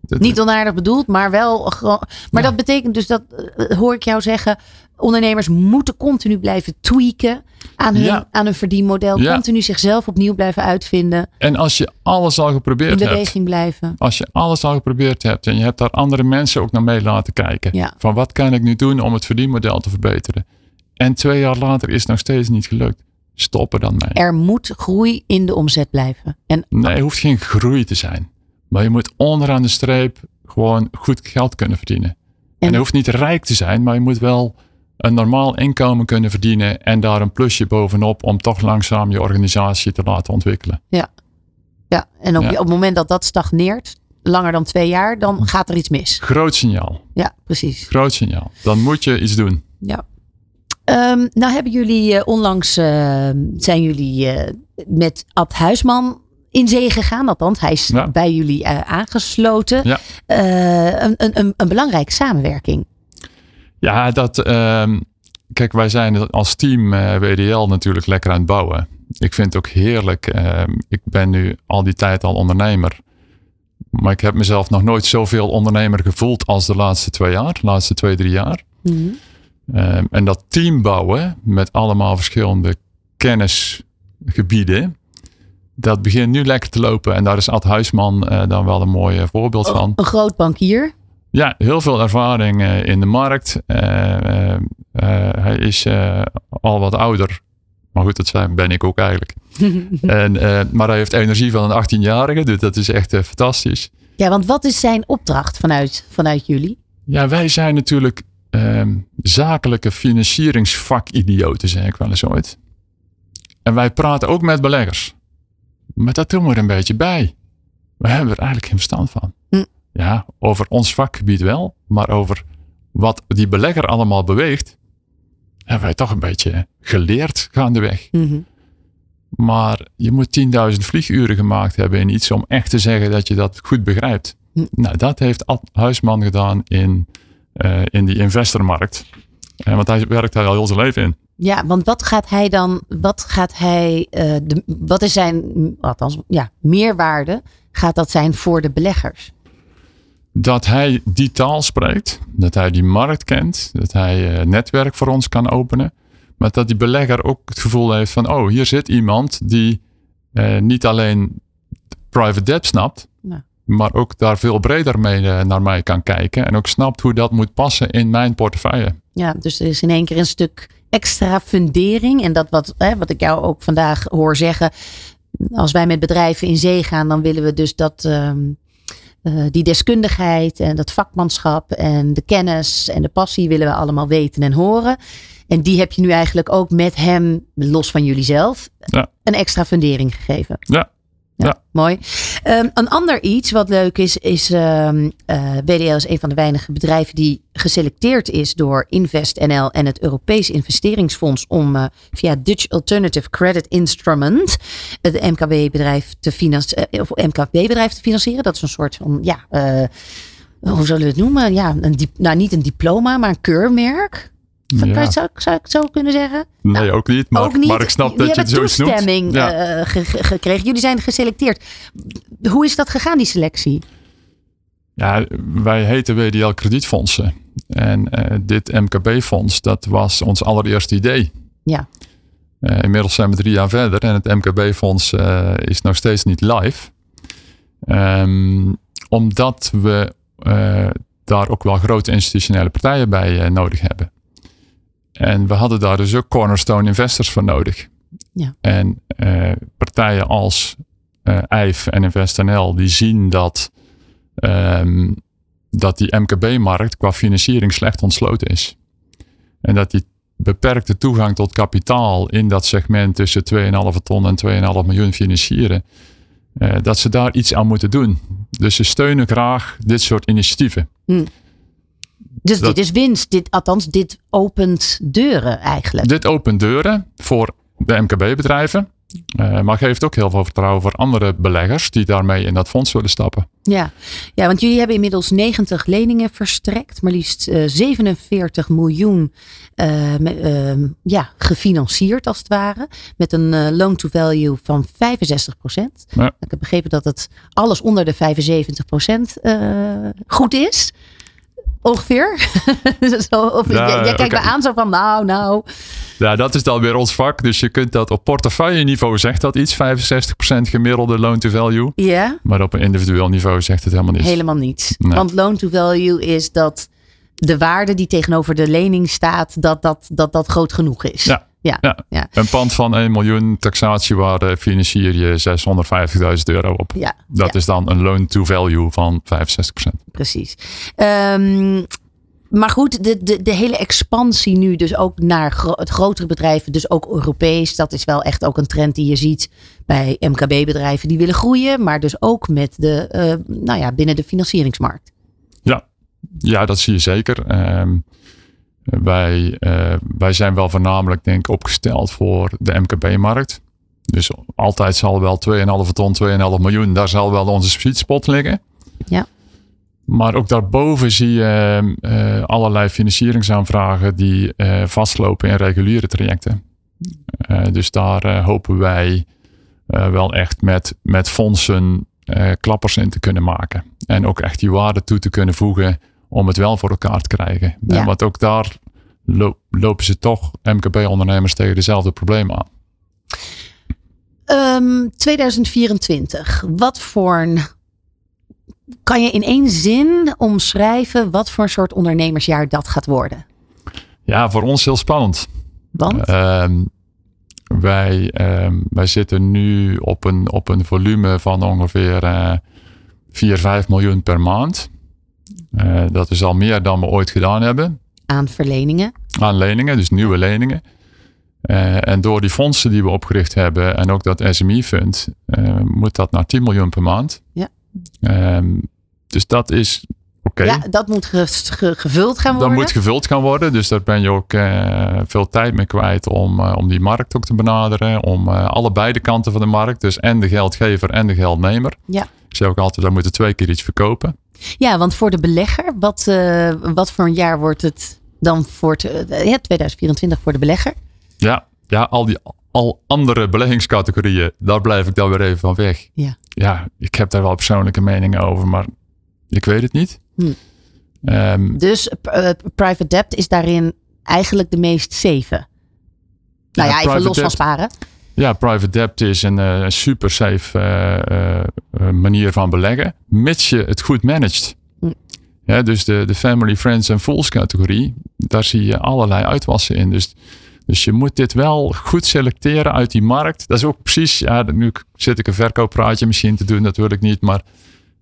dat- Niet onaardig bedoeld, maar wel. Maar Ja. dat betekent dus dat, eh, hoor ik jou zeggen, ondernemers moeten continu blijven tweaken aan hun, Ja. aan hun verdienmodel. Ja. Continu zichzelf opnieuw blijven uitvinden. En als je alles al In geprobeerd hebt, beweging blijven. als je alles al geprobeerd hebt en je hebt daar andere mensen ook naar mee laten kijken. Ja. Van wat kan ik nu doen om het verdienmodel te verbeteren? En twee jaar later is het nog steeds niet gelukt. Stop er dan mee. Er moet groei in de omzet blijven. En Nee, het hoeft geen groei te zijn. Maar je moet onderaan de streep gewoon goed geld kunnen verdienen. En, En- je hoeft niet rijk te zijn, maar je moet wel een normaal inkomen kunnen verdienen. En daar een plusje bovenop om toch langzaam je organisatie te laten ontwikkelen. Ja, en op, Ja. op het moment dat dat stagneert, langer dan twee jaar, dan gaat er iets mis. Groot signaal. Ja, precies. Groot signaal. Dan moet je iets doen. Ja. Ehm, nou hebben jullie eh, onlangs eh, zijn jullie eh, met Ad Huisman in zee gegaan. Althans, hij is Ja. bij jullie eh, aangesloten. Ja. Een, een, een belangrijke samenwerking. Ja, dat. ehm, kijk, wij zijn als team eh, WDL natuurlijk lekker aan het bouwen. Ik vind het ook heerlijk. ehm, ik ben nu al die tijd al ondernemer. Maar ik heb mezelf nog nooit zoveel ondernemer gevoeld als de laatste twee jaar, de laatste twee, drie jaar. Ehm, en dat team bouwen met allemaal verschillende kennisgebieden. Dat begint nu lekker te lopen. En daar is Ad Huisman eh, dan wel een mooi voorbeeld van. Een groot bankier. Ja, heel veel ervaring eh, in de markt. Eh, eh, hij is al wat ouder. Maar goed, dat zijn, ben ik ook eigenlijk. [laughs] en, maar hij heeft energie van een 18-jarige. Dus dat is echt fantastisch. Ja, want wat is zijn opdracht vanuit, vanuit jullie? Ja, wij zijn natuurlijk ehm, zakelijke financieringsvakidioten, zeg ik wel eens ooit. En wij praten ook met beleggers. Maar dat doen we er een beetje bij. We hebben er eigenlijk geen verstand van. Hm. Ja, over ons vakgebied wel. Maar over wat die belegger allemaal beweegt, hebben wij toch een beetje geleerd gaandeweg. Mhm. Maar je moet 10.000 vlieguren gemaakt hebben in iets om echt te zeggen dat je dat goed begrijpt. Hm. Nou, dat heeft Ad Huisman gedaan in, eh, in die investormarkt. Eh, want hij werkt daar al heel zijn leven in. Ja, want wat gaat hij dan, wat gaat hij, eh, de, wat is zijn, althans, ja, meerwaarde gaat dat zijn voor de beleggers? Dat hij die taal spreekt, dat hij die markt kent, dat hij eh, netwerk voor ons kan openen. Maar dat die belegger ook het gevoel heeft van, oh, hier zit iemand die eh, niet alleen private debt snapt, maar ook daar veel breder mee eh, naar mij kan kijken. En ook snapt hoe dat moet passen in mijn portefeuille. Ja, dus er is in één keer een stuk extra fundering. En dat wat, hè, wat ik jou ook vandaag hoor zeggen. Als wij met bedrijven in zee gaan, dan willen we dus dat ehm, eh, die deskundigheid en dat vakmanschap en de kennis en de passie willen we allemaal weten en horen. En die heb je nu eigenlijk ook met hem, los van jullie zelf, Ja. een extra fundering gegeven. Ja, Ja. Mooi. Ehm, een ander iets wat leuk is, is ehm eh, WDL is een van de weinige bedrijven die geselecteerd is door InvestNL en het Europees Investeringsfonds om eh, via Dutch Alternative Credit Instrument het MKB-bedrijf te, finan- eh, of MKB-bedrijf te financieren. Dat is een soort van, ja, hoe zullen we het noemen? Ja, een nou niet een diploma, maar een keurmerk. Zou, Ja. zou, zou ik het zo kunnen zeggen? nee, ook niet. Maar, Nou, ook niet. maar ik snap Jullie dat je het zo noemt. toestemming Ja. eh, ge- ge- gekregen. Jullie zijn geselecteerd. Hoe is dat gegaan, die selectie? Ja, wij heten WDL Kredietfondsen. En eh, dit MKB-fonds, dat was ons allereerste idee. Ja. Eh, inmiddels zijn we drie jaar verder en het MKB-fonds eh, is nog steeds niet live. Ehm, omdat we eh, daar ook wel grote institutionele partijen bij eh, nodig hebben. En we hadden daar dus ook cornerstone investors voor nodig. Ja. En eh, partijen als eh IJF en InvestNL die zien dat, ehm, dat die MKB-markt qua financiering slecht ontsloten is. En dat die beperkte toegang tot kapitaal in dat segment tussen 2,5 ton en 2,5 miljoen financieren, eh, dat ze daar iets aan moeten doen. Dus ze steunen graag dit soort initiatieven. Dus Dat- dit is winst. Dit, althans, dit opent deuren eigenlijk. Dit opent deuren voor de MKB-bedrijven. Eh, maar geeft ook heel veel vertrouwen voor andere beleggers die daarmee in dat fonds willen stappen. Ja. ja, want jullie hebben inmiddels 90 leningen verstrekt, maar liefst eh, 47 miljoen eh, ehm, ja, gefinancierd als het ware. Met een eh, loan-to-value van 65 Ja. Ik heb begrepen dat het alles onder de 75% goed is. Ongeveer. [laughs] zo, of, Ja, jij, jij kijkt me aan zo van nou, nou. Ja, dat is dan weer ons vak. Dus je kunt dat op portefeuille niveau zegt dat iets, 65% gemiddelde loan to value. Ja, Maar op een individueel niveau zegt het helemaal niets. helemaal niets. Nee. Want loan-to-value is dat de waarde die tegenover de lening staat, dat dat, dat, dat groot genoeg is. Ja. Ja, Ja. ja. Een pand van 1 miljoen taxatiewaarde financier je 650.000 euro op. ja, Dat ja, is dan een loan to value van 65%. precies. Ehm, maar goed, de, de, de hele expansie nu dus ook naar gro- het grotere bedrijven, dus ook Europees. Dat is wel echt ook een trend die je ziet bij MKB-bedrijven die willen groeien. Maar dus ook met de, eh, nou ja, binnen de financieringsmarkt. Ja, ja dat zie je zeker. Ehm, wij, eh, wij zijn wel voornamelijk denk ik opgesteld voor de MKB-markt. Dus altijd zal wel 2,5 ton, 2,5 miljoen, daar zal wel onze sweet spot liggen. Ja. Maar ook daarboven zie je eh, allerlei financieringsaanvragen die eh, vastlopen in reguliere trajecten. Eh, dus daar hopen wij wel echt met, met fondsen klappers in te kunnen maken. En ook echt die waarde toe te kunnen voegen om het wel voor elkaar te krijgen. Ja. Want ook daar lo- lopen ze toch, MKB-ondernemers, tegen dezelfde problemen aan. Ehm, 2024. Wat voor een. Kan je in één zin omschrijven wat voor een soort ondernemersjaar dat gaat worden? Ja, voor ons heel spannend. Want? Ehm, wij, ehm, wij zitten nu op een, op een volume van ongeveer eh 4, 5 miljoen per maand. Eh, dat is al meer dan we ooit gedaan hebben aan verleningen. aan leningen, dus nieuwe leningen. Eh, en door die fondsen die we opgericht hebben en ook dat SME-fund, eh, moet dat naar 10 miljoen per maand. Ja. Ehm, dus dat is Ja, dat moet ge- ge- gevuld gaan worden. Dat moet gevuld gaan worden. Dus daar ben je ook eh, veel tijd mee kwijt om, eh, om die markt ook te benaderen. Om eh, alle beide kanten van de markt. Dus en de geldgever en de geldnemer. Ja. Ik zeg ook altijd, daar moeten twee keer iets verkopen. Ja, want voor de belegger, wat, wat voor een jaar wordt het dan voor het, ja, 2024 voor de belegger? Ja, ja al die al andere beleggingscategorieën, daar blijf ik dan weer even van weg. Ja. Ja, ik heb daar wel persoonlijke meningen over, maar ik weet het niet. Hm. Ehm, Dus eh, private debt is daarin eigenlijk de meest safe. Nou ja, even los van sparen. Ja, private debt is een eh, super safe eh, eh, manier van beleggen, mits je het goed managt. Hm. Ja, dus de, de family, friends en fools categorie, daar zie je allerlei uitwassen in. Dus, dus je moet dit wel goed selecteren uit die markt. Dat is ook precies, ja, nu zit ik een verkooppraatje misschien te doen, dat wil ik niet, maar,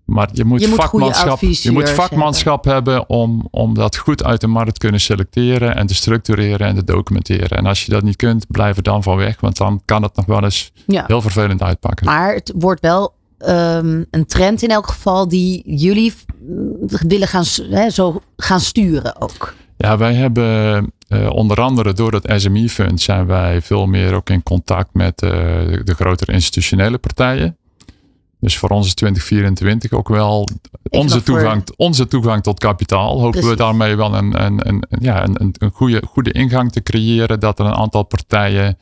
maar je moet Je moet goede vakmanschap, je moet vakmanschap hebben om, om dat goed uit de markt te kunnen selecteren en te structureren en te documenteren. En als je dat niet kunt, blijf er dan van weg, want dan kan het nog wel eens Ja. heel vervelend uitpakken. Maar het wordt wel ehm, een trend in elk geval die jullie mm, willen gaan, zo gaan sturen ook. Ja, wij hebben eh, onder andere door dat SME-fund zijn wij veel meer ook in contact met eh, de grotere institutionele partijen. Dus voor ons is 2024 ook wel onze voor- toegang, onze toegang tot kapitaal. Hopen we daarmee wel een, een, een, ja, een, een, goede, goede ingang te creëren. Dat er een aantal partijen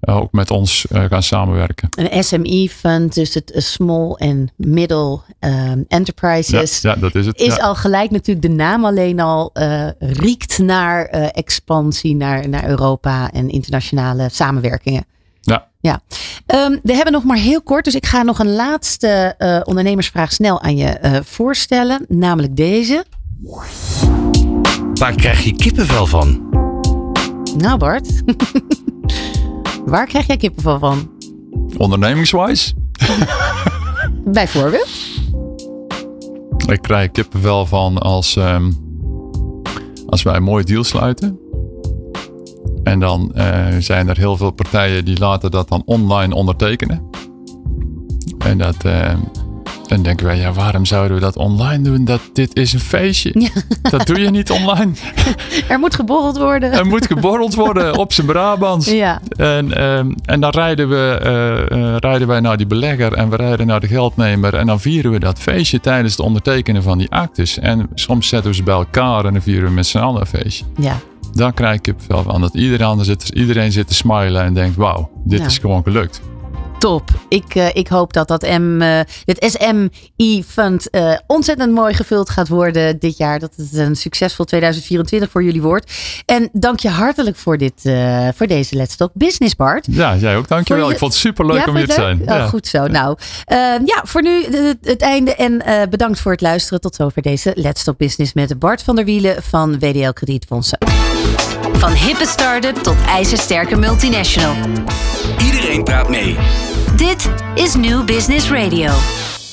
eh, ook met ons eh, gaan samenwerken. Een SME-fund, dus het Small and Middle ehm, Enterprises. ja, dat is het. Is ja. al gelijk natuurlijk de naam alleen al eh, riekt naar expansie naar, naar Europa en internationale samenwerkingen. Ja. Ja. Ehm, we hebben nog maar heel kort, dus ik ga nog een laatste eh, ondernemersvraag snel aan je eh, voorstellen. Namelijk deze. Waar krijg je kippenvel van? Nou Bart, [laughs] waar krijg jij kippenvel van? Ondernemingswise. Bijvoorbeeld? Ik krijg kippenvel van als, ehm, als wij een mooi deal sluiten. En dan eh, zijn er heel veel partijen die laten dat dan online ondertekenen. En dat, ehm, dan denken wij, ja, waarom zouden we dat online doen? Dat, dit is een feestje. Dat doe je niet online. [laughs] Er moet geborreld worden. Er moet geborreld worden op zijn Brabants. Ja. En, ehm, en dan rijden, we, eh, rijden wij naar die belegger en we rijden naar de geldnemer. En dan vieren we dat feestje tijdens het ondertekenen van die actes. En soms zetten we ze bij elkaar en dan vieren we met z'n allen een feestje. Ja. Dan krijg ik wel van dat iedereen zit, iedereen zit te smilen en denkt, wauw, dit Ja. is gewoon gelukt. Top. Ik, eh, ik hoop dat dat M, eh, het SMI-fund eh, ontzettend mooi gevuld gaat worden dit jaar. Dat het een succesvol 2024 voor jullie wordt. En dank je hartelijk voor, dit, eh, voor deze Let's Talk Business, Bart. Ja, jij ook, dankjewel. Je- Ik vond het super leuk Ja, om hier te zijn. leuk? Oh, Ja. goed zo. Nou, ja, voor nu het, het einde. En eh, bedankt voor het luisteren. Tot zover deze Let's Talk Business met Bart van der Wielen van WDL Kredietfondsen. Van hippe start-up tot ijzersterke multinational. Iedereen praat mee. Dit is New Business Radio.